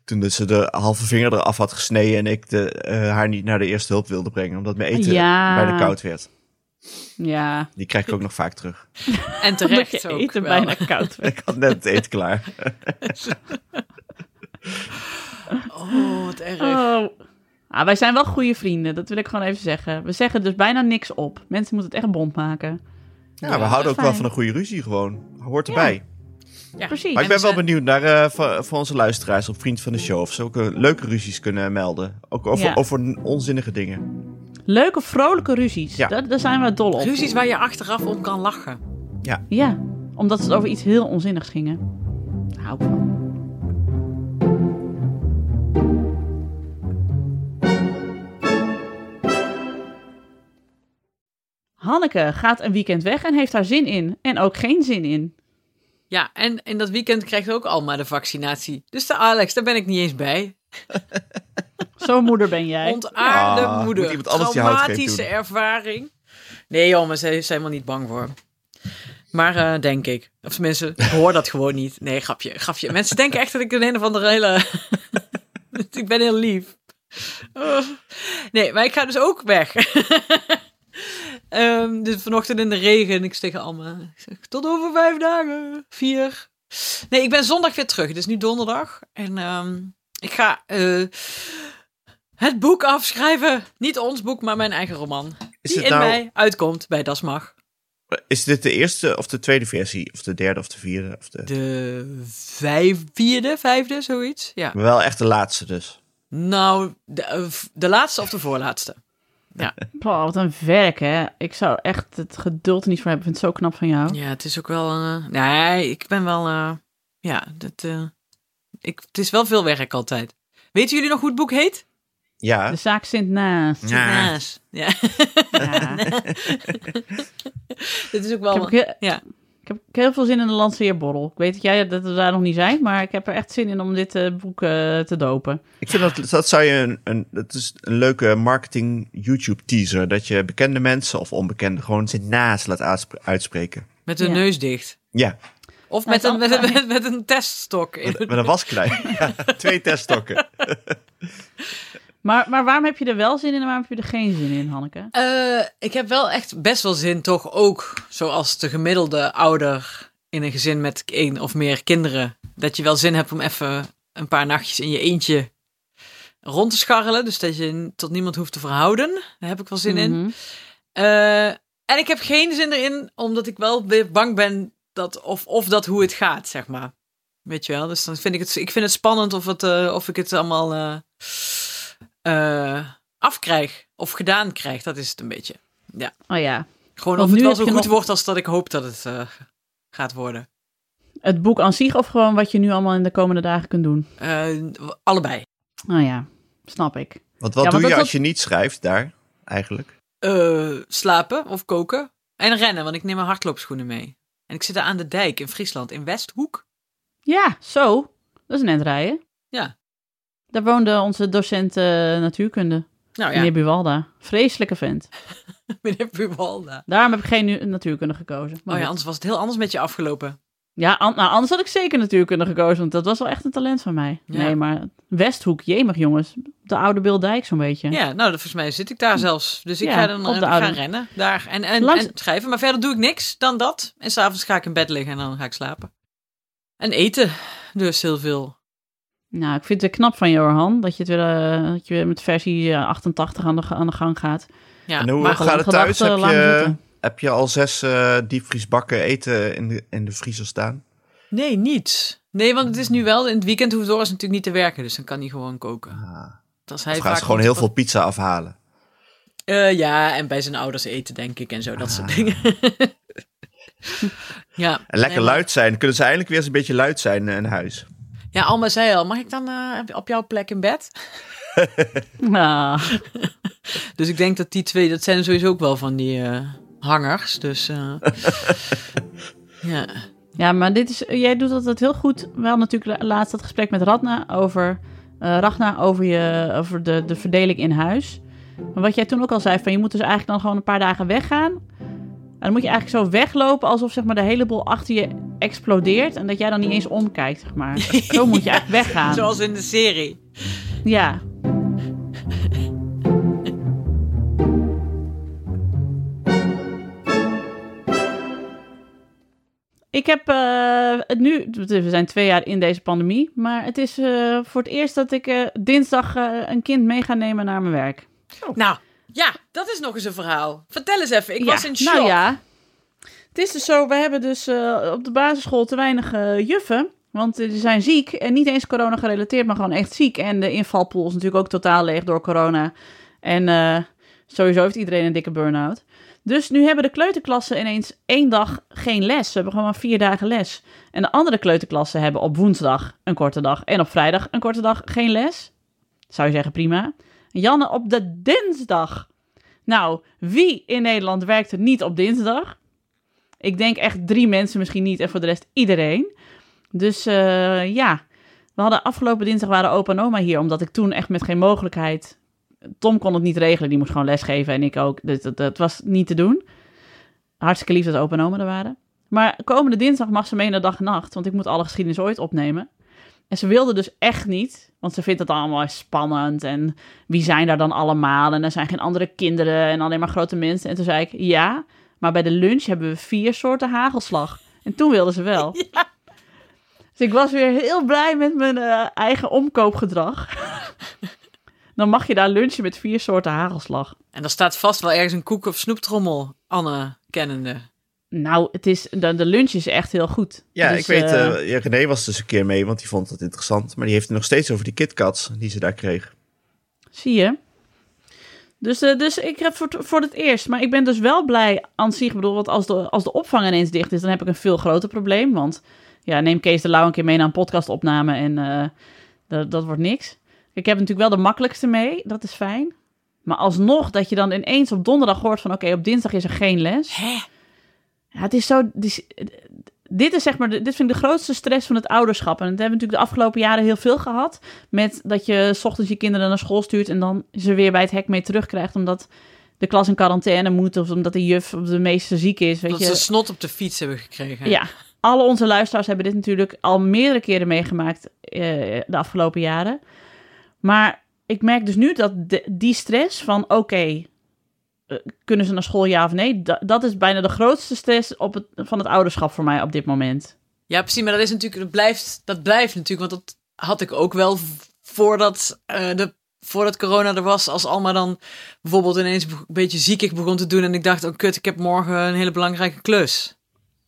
toen ze de halve vinger eraf had gesneden en ik de, haar niet naar de eerste hulp wilde brengen, omdat mijn eten Ja. bijna koud werd. Ja, Die krijg ik ook nog vaak terug. En terecht je ook eten wel. bijna koud werd. Ik had net het eten klaar. Oh, wat erg. Oh. Ah, wij zijn wel goede vrienden. Dat wil ik gewoon even zeggen. We zeggen dus bijna niks op. Mensen moeten het echt bond maken. Ja, we houden ook wel van een goede ruzie gewoon. Hoort erbij. Ja. Precies. Maar ik En ben we wel benieuwd naar eh, voor, voor onze luisteraars op Vriend van de Show. Of ze ook leuke ruzies kunnen melden. Ook over, Ja. over onzinnige dingen. Leuke, vrolijke ruzies. Ja. Daar, daar zijn we dol op. Ruzies waar je achteraf om kan lachen. Ja, omdat het over iets heel onzinnigs gingen. Hou ik van. Hanneke gaat een weekend weg en heeft daar zin in. En ook geen zin in. Ja, en in dat weekend krijgt ook Alma de vaccinatie. Dus de Alex, daar ben ik niet eens bij. Zo'n moeder ben jij. Ontaarde Ah, moeder. moet iemand anders Traumatische ervaring. Nee joh, maar ze is helemaal niet bang voor. Maar eh, denk ik. Of tenminste, ik hoor dat gewoon niet. Nee, grapje, grapje. Mensen denken echt dat ik een een of andere hele... ik ben heel lief. Oh. Nee, maar ik ga dus ook weg. Ehm, dus vanochtend in de regen. Ik zeg allemaal, ik zeg, tot over vijf dagen. Vier. Nee, ik ben zondag weer terug. Het is nu donderdag. En ehm, ik ga... eh, Het boek afschrijven. Niet ons boek, maar mijn eigen roman. Is die in nou, mei uitkomt bij Das Mag. is dit de eerste of de tweede versie? Of de derde of de vierde? Of de... De vijf, vierde, vijfde, zoiets. Ja. Maar wel echt de laatste dus. Nou, de, eh, de laatste of de voorlaatste. Boah, wat een werk, hè. Ik zou echt het geduld er niet voor hebben. Ik vind het zo knap van jou. Ja, het is ook wel... eh, nee, ik ben wel... eh, ja, dat, eh, ik, het is wel veel werk altijd. Weten jullie nog hoe het boek heet? Ja. De zaak Sint naast. Ja. Naas. Ja. Ja. Dit is ook Ik, wel... heb ook heel, ja. ik heb heel veel zin in de lanceerborrel. Ik weet dat jij dat we daar nog niet zijn, maar ik heb er echt zin in om dit eh, boek eh, te dopen. Ik vind dat, dat zou je een, een, dat is een leuke marketing YouTube teaser. Dat je bekende mensen of onbekende gewoon zit naast laat uitspre- uitspreken. Met hun Ja. neus dicht. Ja, Of Nou, met, een, met, een- met, met een teststok. in met, met een wasklei. Ja, twee teststokken. Maar, maar waarom heb je er wel zin in en waarom heb je er geen zin in, Hanneke? Eh, ik heb wel echt best wel zin, toch ook, zoals de gemiddelde ouder in een gezin met één of meer kinderen, dat je wel zin hebt om even een paar nachtjes in je eentje rond te scharrelen. Dus dat je tot niemand hoeft te verhouden. Daar heb ik wel zin in. Mhm. Eh, en ik heb geen zin erin, omdat ik wel weer bang ben dat, of, of dat hoe het gaat, zeg maar. Weet je wel? Dus dan vind ik het, ik vind het spannend of, het, eh, of ik het allemaal eh, eh, afkrijg of gedaan krijg. Dat is het een beetje. Oh ja, Gewoon Want of het nu wel zo goed nog- wordt als dat ik hoop dat het eh, gaat worden. het boek aan zich of gewoon wat je nu allemaal in de komende dagen kunt doen? Eh, allebei. Oh ja, snap ik. Want wat Ja, doe je dat- als je niet schrijft daar, eigenlijk? Eh, slapen of koken. En rennen, want ik neem mijn hardloopschoenen mee. En ik zit daar aan de dijk in Friesland, in Westhoek. Ja, zo. Dat is een rijden. Ja. Daar woonde onze docent eh, natuurkunde, Nou ja, meneer Buwalda. Vreselijke vent. meneer Buwalda. Daarom heb ik geen natuurkunde gekozen. Maar Oh ja, anders was het heel anders met je afgelopen. Ja, an- nou, anders had ik zeker natuurkunde gekozen, want dat was wel echt een talent van mij. Ja. Nee, maar Westhoek, jemig jongens. De oude Bildijk zo'n beetje. Ja, nou, volgens mij zit ik daar zelfs. Dus ik Ja, ga dan op eh, de ik ga oude- rennen daar en, en, Langs- en schrijven. Maar verder doe ik niks dan dat. En s'avonds ga ik in bed liggen en dan ga ik slapen. En eten, dus heel veel. Nou, ik vind het knap van Johan, dat je, het weer, eh, dat je weer met versie eh, 88 aan de, aan de gang gaat. Ja, en hoe maar gaat het thuis? Heb je. Heb je al zes eh diepvriesbakken eten in de, in de vriezer staan? Nee, niet. Nee, want het is nu wel, in het weekend hoeft Doris natuurlijk niet te werken. Dus dan kan hij gewoon koken. Ah. Als hij Of gaan vaak ze gewoon heel veel pizza afhalen? Eh, ja, en bij zijn ouders eten, denk ik, en zo, dat soort Ah. dingen. ja. En lekker Nee, luid zijn. Kunnen ze eindelijk weer eens een beetje luid zijn eh, in huis? Ja, Alma zei al, mag ik dan eh, op jouw plek in bed? Nou, Dus ik denk dat die twee, dat zijn sowieso ook wel van die eh, hangers. Dus eh, ja. ja, maar dit is, jij doet altijd heel goed. Wel natuurlijk la- laatst dat gesprek met Radna over, eh Ragna over, je, over de, de verdeling in huis. Maar wat jij toen ook al zei, van je moet dus eigenlijk dan gewoon een paar dagen weggaan. En dan moet je eigenlijk zo weglopen alsof zeg maar, de hele boel achter je explodeert. En dat jij dan niet eens omkijkt, zeg maar. Zo moet je eigenlijk weggaan. Zoals in de serie. Ja. Ik heb eh, het nu, we zijn twee jaar in deze pandemie, maar het is eh, voor het eerst dat ik eh, dinsdag eh, een kind mee ga nemen naar mijn werk. Nou, ja, dat is nog eens een verhaal. Vertel eens even, ik Ja, was in shock. Nou ja, het is dus zo, we hebben dus eh, op de basisschool te weinig juffen. Want die zijn ziek en niet eens corona gerelateerd, maar gewoon echt ziek. En de invalpool is natuurlijk ook totaal leeg door corona. En eh, sowieso heeft iedereen een dikke burn-out. Dus nu hebben de kleuterklassen ineens één dag geen les. Ze hebben gewoon maar vier dagen les. En de andere kleuterklassen hebben op woensdag een korte dag en op vrijdag een korte dag geen les. Zou je zeggen prima. Janne op de dinsdag. Nou, wie in Nederland werkt er niet op dinsdag? Ik denk echt drie mensen misschien niet en voor de rest iedereen. Dus eh, ja, we hadden afgelopen dinsdag waren opa en oma hier, omdat ik toen echt met geen mogelijkheid... Tom kon het niet regelen, die moest gewoon lesgeven en ik ook. Dus dat, dat was niet te doen. Hartstikke lief dat opa en oma er waren. Maar komende dinsdag mag ze mee naar dag en nacht, want ik moet alle geschiedenis ooit opnemen. En ze wilde dus echt niet, want ze vindt het allemaal spannend. En wie zijn daar dan allemaal? En er zijn geen andere kinderen en alleen maar grote mensen. En toen zei ik, ja, maar bij de lunch hebben we vier soorten hagelslag. En toen wilde ze wel. Dus ik was weer heel blij met mijn eh, eigen omkoopgedrag. dan mag je daar lunchen met vier soorten hagelslag. En er staat vast wel ergens een koek- of snoeptrommel, Anne kennende. Nou, het is, de, de lunch is echt heel goed. Ja, Dus, ik weet, eh, eh, ja, René was dus een keer mee, want die vond het interessant. Maar die heeft het nog steeds over die KitKats die ze daar kreeg. Zie je? Dus, eh, dus ik heb voor, het- voor het eerst. Maar ik ben dus wel blij aan zich. Ik bedoel, want als de, als de opvang ineens dicht is, dan heb ik een veel groter probleem. Want ja, neem Kees de Lauw een keer mee naar een podcastopname en eh, dat, dat wordt niks. Ik heb natuurlijk wel de makkelijkste mee. Dat is fijn. Maar alsnog dat je dan ineens op donderdag hoort van... oké, op dinsdag is er geen les. Hè? Ja, het is zo... dit is- Dit is zeg maar, dit vind ik de grootste stress van het ouderschap. En dat hebben we natuurlijk de afgelopen jaren heel veel gehad. Met dat je 's ochtends je kinderen naar school stuurt en dan ze weer bij het hek mee terugkrijgt. Omdat de klas in quarantaine moet of omdat de juf of de meester ziek is. Weet Dat je. ze snot op de fiets hebben gekregen. Ja, alle onze luisteraars hebben dit natuurlijk al meerdere keren meegemaakt eh, de afgelopen jaren. Maar ik merk dus nu dat de- die stress van oké, eh, kunnen ze naar school ja of nee? Da- dat is bijna de grootste stress op het, van het ouderschap voor mij op dit moment. Ja, precies. Maar dat is natuurlijk, dat blijft, dat blijft natuurlijk, want dat had ik ook wel voordat, eh, de, voordat corona er was. Als Alma dan bijvoorbeeld ineens een beetje ziekig begon te doen en ik dacht, oh kut, ik heb morgen een hele belangrijke klus.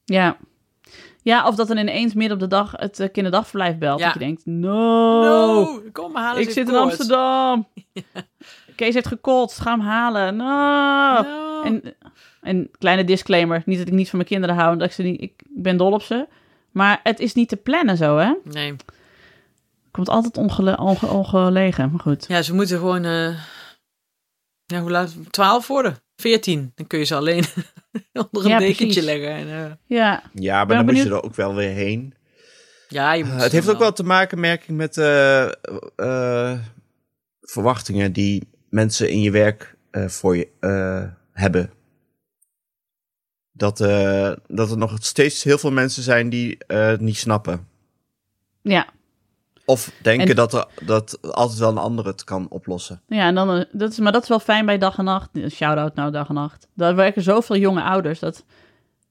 Ja. Ja, of dat dan ineens midden op de dag het eh, kinderdagverblijf belt. Ja. Dat je denkt, no, no, kom halen. ik zit in koorts. Amsterdam. Kees heeft gekotst, ga hem halen. No. No. En, en kleine disclaimer, niet dat ik niet van mijn kinderen hou, dat ik ze niet, ik ben dol op ze. Maar het is niet te plannen zo, hè? Nee. Komt altijd ongele, onge- ongelegen, maar goed. Ja, ze moeten gewoon, eh, ja, hoe laat? 12 worden. 14. Dan kun je ze alleen onder een Ja, dekentje precies. leggen. En, eh, Ja, Ja, maar Ben dan moet je er ook wel weer heen. ja, je moet Uh, ze het heeft ook wel te maken, merk ik, met eh, eh, verwachtingen die mensen in je werk eh, voor je eh, hebben. Dat, eh, dat er nog steeds heel veel mensen zijn die eh, het niet snappen. ja. Of denken En- dat, er, dat altijd wel een ander het kan oplossen. Ja, en dan, eh, dat is, maar dat is wel fijn bij dag en nacht. Shout-out nou dag en nacht. Daar werken zoveel jonge ouders. Dat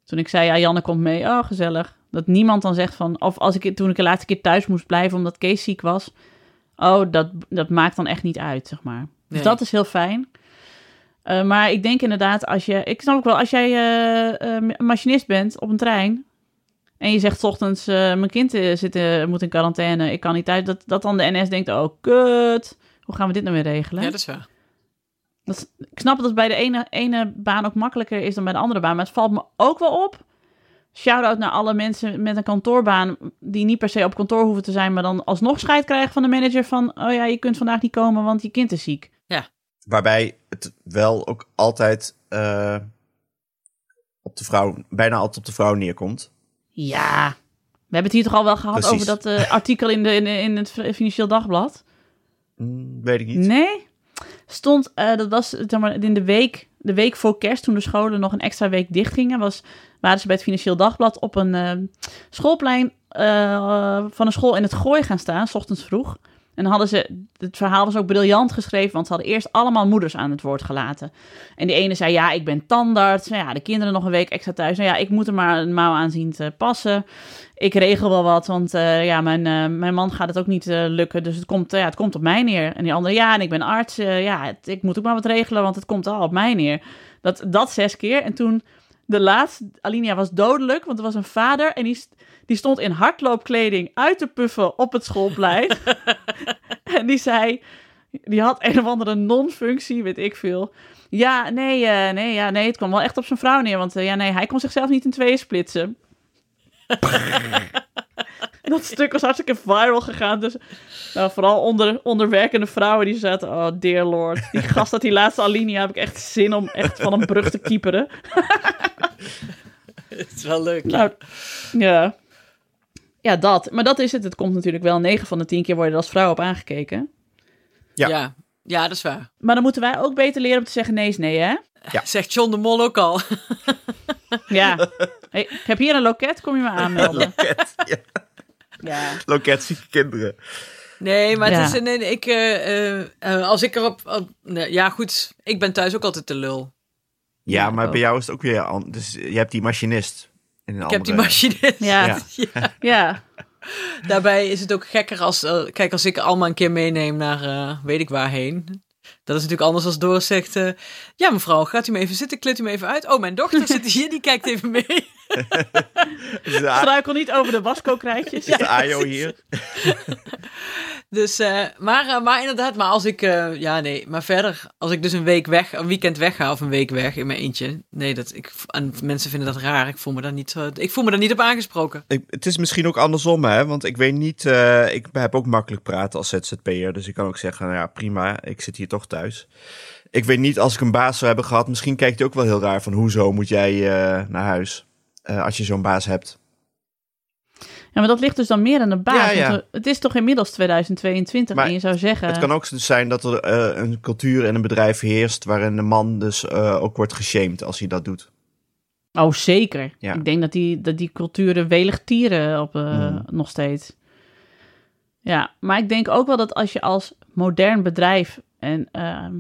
toen ik zei, ja, Janne komt mee. Oh, gezellig. Dat niemand dan zegt van... Of als ik, toen ik de laatste keer thuis moest blijven omdat Kees ziek was. Oh, dat, dat maakt dan echt niet uit, zeg maar. Dus Nee. dat is heel fijn. Eh, maar ik denk inderdaad, als je... Ik snap ook wel, als jij eh, eh, machinist bent op een trein... En je zegt 's ochtends, eh, mijn kind eh, zit, eh, moet in quarantaine, ik kan niet uit. Dat, dat dan de NS denkt, oh kut, hoe gaan we dit nou weer regelen? Ja, dat is waar. Dat is- ik snap dat het bij de ene, ene baan ook makkelijker is dan bij de andere baan. Maar het valt me ook wel op. Shout-out naar alle mensen met een kantoorbaan... die niet per se op kantoor hoeven te zijn... maar dan alsnog scheid krijgen van de manager van... oh ja, je kunt vandaag niet komen, want je kind is ziek. Waarbij het wel ook altijd eh, op de vrouw, bijna altijd op de vrouw neerkomt. Ja, we hebben het hier toch al wel gehad Precies. over dat eh, artikel in, de, in, in het Financieel Dagblad? Hm, weet ik niet. Nee. Stond, eh, dat was zeg maar, in de week, de week voor kerst, toen de scholen nog een extra week dicht gingen, was, waren ze bij het Financieel Dagblad op een eh, schoolplein van een school in het Gooi gaan staan, s ochtends vroeg. En hadden ze, het verhaal was ook briljant geschreven, want ze hadden eerst allemaal moeders aan het woord gelaten. En die ene zei, ja, ik ben tandarts. Nou ja, de kinderen nog een week extra thuis. Nou ja, ik moet er maar een mouw aan zien te passen. Ik regel wel wat, want eh, ja, mijn, eh, mijn man gaat het ook niet eh, lukken. Dus het komt, ja, het komt op mij neer. En die andere, ja, en ik ben arts. ja, ik moet ook maar wat regelen, want het komt al op mij neer. Dat, dat zes keer. En toen de laatste, Alinea was dodelijk, want er was een vader en die, die stond in hardloopkleding uit te puffen op het schoolplein. en die zei, die had een of andere non-functie, weet ik veel. Ja, nee, eh, nee, ja, nee, het kwam wel echt op zijn vrouw neer, want eh, ja, nee, hij kon zichzelf niet in tweeën splitsen. dat stuk was hartstikke viral gegaan. Dus nou, vooral onder, onder werkende vrouwen die zaten, oh dear lord. Die gast uit die laatste alinea heb ik echt zin om echt van een brug te kieperen. Het is wel leuk. Nou, ja. Ja, dat. Maar dat is het. Het komt natuurlijk wel 9 van de 10 keer worden er als vrouw op aangekeken. Ja. Ja. ja. dat is waar. Maar dan moeten wij ook beter leren om te zeggen nee is nee, hè? Ja. Zegt John de Mol ook al. Ja. Hey, ik heb hier een loket, kom je me aanmelden. Loket, ja. Ja. Loket zieke kinderen. Nee, maar Ja. het is... Nee, nee, ik, eh, eh, eh, als ik erop... op- nee, ja, goed. Ik ben thuis ook altijd de lul. Ja, maar bij jou is het ook weer... Dus je hebt die machinist. In een Ik heb die andere- machinist. Ja. Ja. ja. Ja. Daarbij is het ook gekker als, eh, kijk, als ik allemaal een keer meeneem naar eh, weet ik waarheen. Dat is natuurlijk anders als Doris zegt, eh, ja mevrouw, gaat u me even zitten, klit u me even uit. Oh, mijn dochter zit hier, die kijkt even mee. Struikel niet over de wasco-krijtjes. is de AJO hier? Dus, eh, maar, eh, maar inderdaad, maar als ik, eh, ja nee, maar verder, als ik dus een week weg, een weekend wegga of een week weg in mijn eentje. Nee, dat, ik, en mensen vinden dat raar. Ik voel me daar niet, ik voel me daar niet op aangesproken. Ik, het is misschien ook andersom, hè? Want ik weet niet, ik heb ook makkelijk praten als ZZP'er. Dus ik kan ook zeggen, nou ja, prima, ik zit hier toch thuis. Ik weet niet, als ik een baas zou hebben gehad, misschien kijkt hij ook wel heel raar van, hoezo moet jij naar huis? Eh, als je zo'n baas hebt. Ja, maar dat ligt dus dan meer aan de baas. Ja, ja. Het is toch inmiddels 2022 Maar en je zou zeggen... Het kan ook dus zijn dat er eh, een cultuur in een bedrijf heerst waarin de man dus eh, ook wordt geshamed als hij dat doet. Oh, zeker. Ja. Ik denk dat die, dat die culturen welig tieren op, eh, Mm. nog steeds. Ja, maar ik denk ook wel dat als je als modern bedrijf en ehm,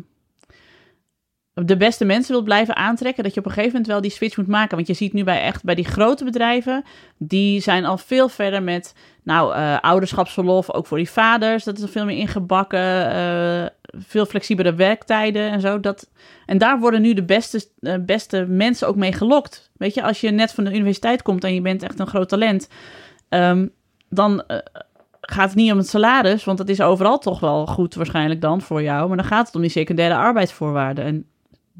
de beste mensen wilt blijven aantrekken, dat je op een gegeven moment wel die switch moet maken. Want je ziet nu bij echt bij die grote bedrijven, die zijn al veel verder met nou, eh, ouderschapsverlof, ook voor die vaders. Dat is er veel meer ingebakken. eh, veel flexibele werktijden en zo. Dat, en daar worden nu de beste, eh, beste mensen ook mee gelokt. Weet je, als je net van de universiteit komt en je bent echt een groot talent, ehm, dan gaat het niet om het salaris, want dat is overal toch wel goed waarschijnlijk dan voor jou. Maar dan gaat het om die secundaire arbeidsvoorwaarden. En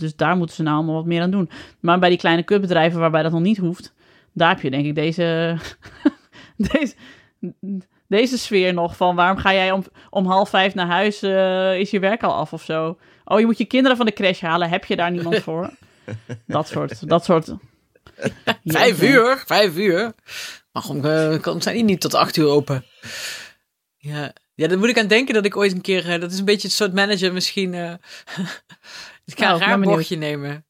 dus daar moeten ze nou allemaal wat meer aan doen. Maar bij die kleine kutbedrijven waarbij dat nog niet hoeft, daar heb je denk ik deze, deze, deze sfeer nog van waarom ga jij om, om half vijf naar huis, eh, is je werk al af of zo. Oh, je moet je kinderen van de crash halen, heb je daar niemand voor? Dat soort, dat soort. Vijf uur, vijf uur. Waarom eh, kan- zijn die niet tot acht uur open? Ja, ja, daar moet ik aan denken dat ik ooit een keer, eh, dat is een beetje het soort manager misschien. Eh ik ga Nou, een ben raar bochtje nemen.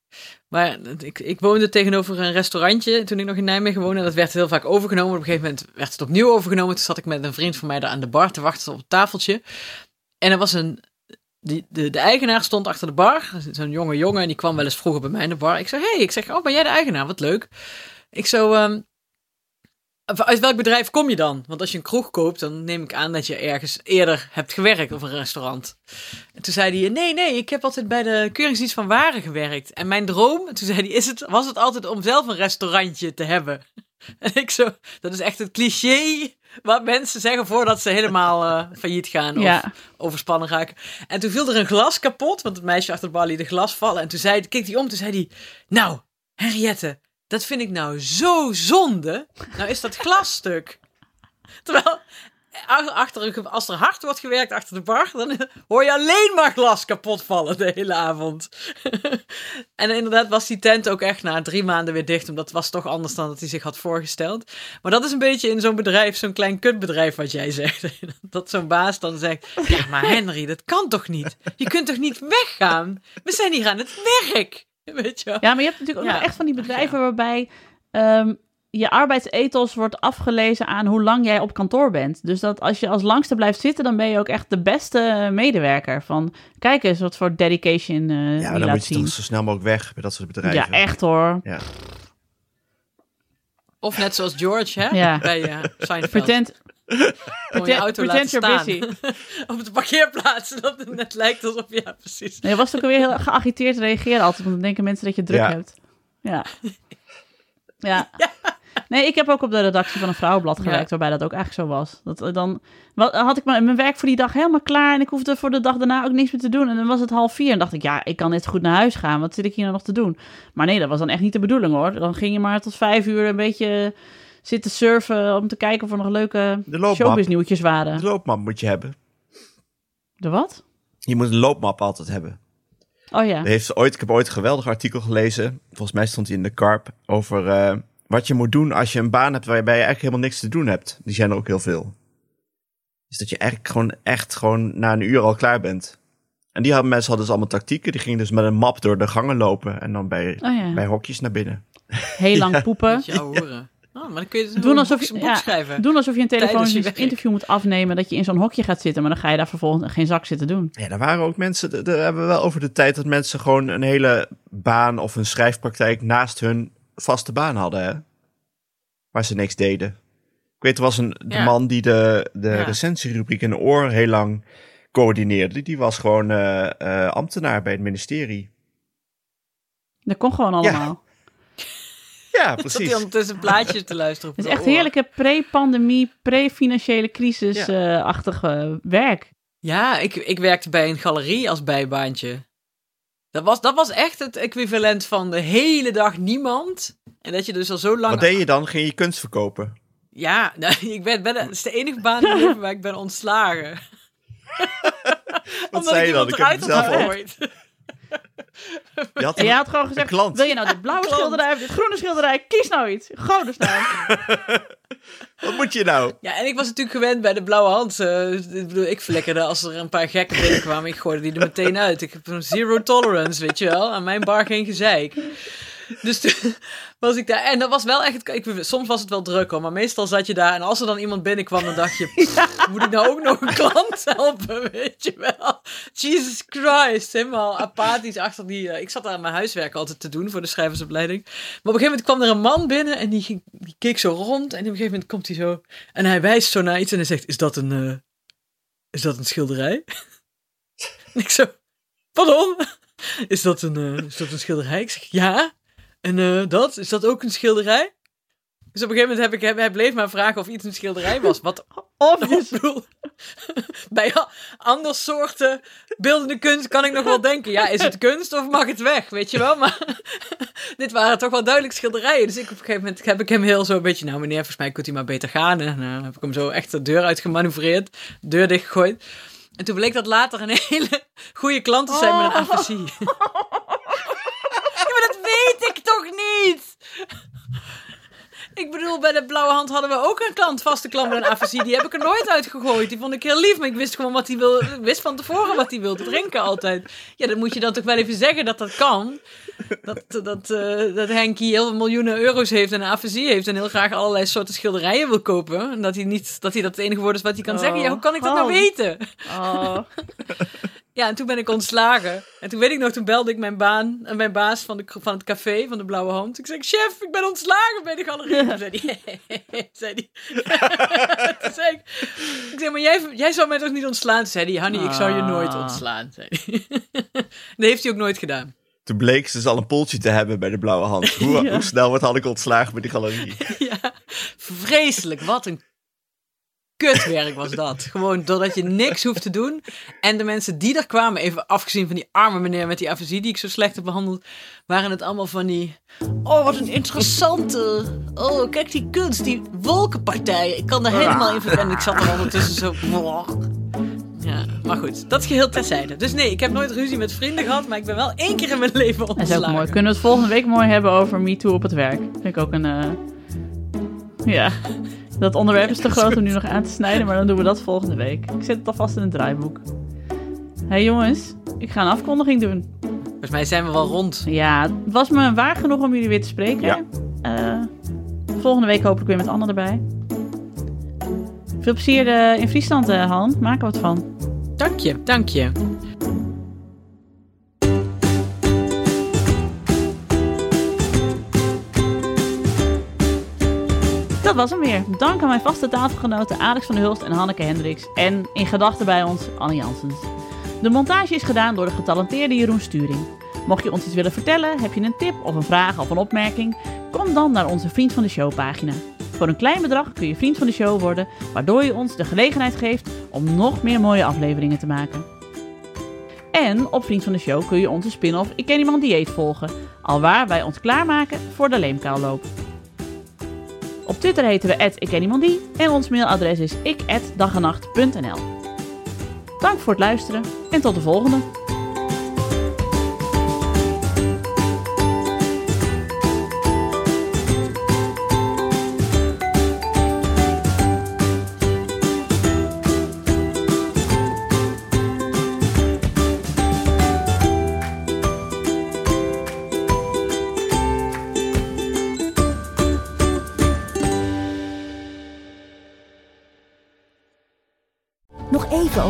Maar ik, ik woonde tegenover een restaurantje toen ik nog in Nijmegen woonde. En dat werd heel vaak overgenomen. Op een gegeven moment werd het opnieuw overgenomen. Toen zat ik met een vriend van mij daar aan de bar te wachten op het tafeltje. En er was een. Die, de, de eigenaar stond achter de bar. Zo'n jonge jongen. En die kwam wel eens vroeger bij mij in de bar. Ik zei: hey, ik zeg, oh, ben jij de eigenaar? Wat leuk. Ik zo. ehm, uit welk bedrijf kom je dan? Want als je een kroeg koopt, dan neem ik aan dat je ergens eerder hebt gewerkt of een restaurant. En toen zei hij, nee, nee, ik heb altijd bij de keuringsdienst van waren gewerkt. En mijn droom, toen zei hij, is het, was het altijd om zelf een restaurantje te hebben. En ik zo, dat is echt het cliché wat mensen zeggen voordat ze helemaal eh, failliet gaan of Ja. overspannen raken. En toen viel er een glas kapot, want het meisje achter de bar liet een glas vallen. En toen zei, keek hij om, toen zei hij, nou, Henriette, dat vind ik nou zo zonde. Nou is dat glasstuk. Terwijl, ach- achter, als er hard wordt gewerkt achter de bar, dan hoor je alleen maar glas kapot vallen de hele avond. en inderdaad was die tent ook echt na drie maanden weer dicht, omdat het was toch anders dan dat hij zich had voorgesteld. Maar dat is een beetje in zo'n bedrijf, zo'n klein kutbedrijf wat jij zegt. dat zo'n baas dan zegt, ja maar Henry, dat kan toch niet? Je kunt toch niet weggaan? We zijn hier aan het werk. Weet je wel? Ja, maar je hebt natuurlijk ook Ja. nog echt van die bedrijven waarbij ehm, je arbeidsethos wordt afgelezen aan hoe lang jij op kantoor bent. Dus dat als je als langste blijft zitten, dan ben je ook echt de beste medewerker. Van kijk eens wat voor dedication eh Ja, dan laat moet je zien. toch zo snel mogelijk weg bij dat soort bedrijven. Ja, echt hoor. Ja. Of net zoals George, hè? Ja. Bij uh, Seinfeld. Pretend, Gewoon je auto pretend laten staan. busy. Op de parkeerplaats. Dat het net lijkt alsof... Ja, precies. Nee, je was ook weer heel geagiteerd reageren altijd, want dan denken mensen dat je druk Ja. hebt. Ja. ja. Nee, ik heb ook op de redactie van een vrouwenblad Ja. gewerkt, waarbij dat ook eigenlijk zo was. Dat, eh, dan wat, had ik mijn mijn werk voor die dag helemaal klaar en ik hoefde voor de dag daarna ook niks meer te doen. En dan was het half vier en dacht ik, ja, ik kan net goed naar huis gaan. Wat zit ik hier nou nog te doen? Maar nee, dat was dan echt niet de bedoeling hoor. Dan ging je maar tot vijf uur een beetje zitten surfen om te kijken of er nog leuke showbiznieuwtjes waren. De loopmap moet je hebben. De wat? Je moet een loopmap altijd hebben. Oh ja. Heeft ooit, ik heb ooit een geweldig artikel gelezen. Volgens mij stond hij in de Karp. Over eh, wat je moet doen als je een baan hebt waarbij je eigenlijk helemaal niks te doen hebt. Die zijn er ook heel veel. Is dat je eigenlijk gewoon echt gewoon na een uur al klaar bent. En die hadden, mensen hadden dus allemaal tactieken. Die gingen dus met een map door de gangen lopen. En dan bij, Oh ja. bij hokjes naar binnen. Heel lang poepen. Moet je jou horen. Oh, maar dan kun je dus Doen alsof boek, je- een boek ja, schrijven. Doen alsof je een je telefonisch interview moet afnemen dat je in zo'n hokje gaat zitten, maar dan ga je daar vervolgens geen zak zitten doen. Ja, er waren ook mensen, daar hebben we wel over de tijd dat mensen gewoon een hele baan of een schrijfpraktijk naast hun vaste baan hadden, hè? Waar ze niks deden. Ik weet, er was een de Ja. man die de, de Ja. recensierubriek in de oor heel lang coördineerde. Die was gewoon eh, eh, ambtenaar bij het ministerie. Dat kon gewoon allemaal. Ja, Zat hij precies. ondertussen plaatjes te luisteren op Het is echt oor. heerlijke pre-pandemie, pre-financiële crisis-achtig eh, werk. Ja, ik, ik werkte bij een galerie als bijbaantje. Dat was, dat was echt het equivalent van de hele dag niemand. En dat je dus al zo lang... Wat deed je dan? Ging je kunst verkopen? Ja, nou, ik ben, ben, het is de enige baan in mijn leven waar ik ben ontslagen. Wat zei je dan? Ik heb het zelf ook. Je had En jij had gewoon gezegd, klant. wil je nou dit blauwe Klant. schilderij of dit groene schilderij? Kies nou iets. Dus nou. Wat moet je nou? Ja, en ik was natuurlijk gewend bij de blauwe hand. eh, ik bedoel, ik flikkerde als er een paar gekken binnenkwamen. Ik gooide die er meteen uit. Ik heb een zero tolerance, weet je wel. Aan mijn bar geen gezeik. Dus toen was ik daar. En dat was wel echt... Ik, soms was het wel druk hoor, maar meestal zat je daar. En als er dan iemand binnenkwam, dan dacht je... "Pff, Moet ik nou ook nog een klant helpen, weet je wel? Jesus Christ, helemaal apathisch achter die... eh, ik zat daar mijn huiswerk altijd te doen voor de schrijversopleiding. Maar op een gegeven moment kwam er een man binnen en die, ging, die keek zo rond. En op een gegeven moment komt hij zo... En hij wijst zo naar iets en hij zegt, is dat een... eh, is dat een schilderij? en ik zo... Pardon? Is dat een, eh, is dat een schilderij? Ik zeg, ja. En eh, dat? Is dat ook een schilderij? Dus op een gegeven moment heb ik, hij bleef maar vragen of iets een schilderij was. Wat Obvious. bij a- ander soorten beeldende kunst kan ik nog wel denken. Ja, is het kunst of mag het weg? Weet je wel? Maar dit waren toch wel duidelijk schilderijen. Dus ik, op een gegeven moment heb ik hem heel zo een beetje... Nou meneer, volgens mij kunt u maar beter gaan. En dan heb ik hem zo echt de deur uit gemanoeuvreerd. Deur dichtgegooid. En toen bleek dat later een hele goede klant te zijn met een Oh. afasie maar dat weet ik toch niet? Ik bedoel, bij de Blauwe Hand hadden we ook een klant, vaste klant met een afasie. Die heb ik er nooit uitgegooid. Die vond ik heel lief, maar ik wist gewoon wat hij wil. Ik wist van tevoren wat hij wilde drinken altijd. Ja, dan moet je dan toch wel even zeggen dat dat kan. Dat, dat, eh, dat Henkie heel veel miljoenen euro's heeft en een afasie heeft en heel graag allerlei soorten schilderijen wil kopen. En dat hij niet, dat hij dat het enige woord is wat hij kan Oh. zeggen. Ja, hoe kan ik dat nou Oh. weten? Oh. Ja, en toen ben ik ontslagen. En toen weet ik nog, toen belde ik mijn baan en mijn baas van, de, van het café, van de Blauwe Hand. Ik zei, chef, ik ben ontslagen bij de galerie. Toen zei hij, zei die. toen zei ik, ik zei, maar jij, jij zou mij toch niet ontslaan? Toen zei hij, Hanny, ik zou je nooit Ah. ontslaan. Zei hij. dat heeft hij ook nooit gedaan. Toen bleek ze dus al een poltje te hebben bij de blauwe hand. Hoe, Ja. hoe snel wordt had ik ontslagen bij die galerie? ja, vreselijk. Wat een kutwerk was dat. Gewoon doordat je niks hoeft te doen. En de mensen die er kwamen, even afgezien van die arme meneer met die afasie die ik zo slecht heb behandeld, waren het allemaal van die... Oh, wat een interessante... Oh, kijk die kunst, die wolkenpartijen. Ik kan er helemaal in verkennen. Ik zat er ondertussen zo... Ja, maar goed, dat is geheel terzijde. Dus nee, ik heb nooit ruzie met vrienden gehad, maar ik ben wel één keer in mijn leven Dat is ontslagen. ook mooi. Kunnen we het volgende week mooi hebben over MeToo op het werk? Vind ik ook een... eh, Ja, dat onderwerp is te groot om nu nog aan te snijden, maar dan doen we dat volgende week. Ik zet het alvast in het draaiboek. Hé hey jongens, ik ga een afkondiging doen. Volgens mij zijn we wel rond. Ja, het was me waar genoeg om jullie weer te spreken. Ja. Eh, volgende week hopelijk weer met Anne erbij. Veel plezier eh, in Friesland, eh, Han. Maak er wat van. Dank je, dank je. Dat was hem weer. Dank aan mijn vaste tafelgenoten Alex van der Hulst en Hanneke Hendricks. En in gedachten bij ons Anne Janssens. De montage is gedaan door de getalenteerde Jeroen Sturing. Mocht je ons iets willen vertellen, heb je een tip of een vraag of een opmerking, kom dan naar onze Vriend van de Show pagina. Voor een klein bedrag kun je vriend van de show worden, waardoor je ons de gelegenheid geeft om nog meer mooie afleveringen te maken. En op Vriend van de Show kun je onze spin-off Ik ken iemand dieet volgen, alwaar wij ons klaarmaken voor de leemkaalloop. Op Twitter heten we @ikkenniemandie en ons mailadres is ik@dagenacht.nl. Dank voor het luisteren en tot de volgende.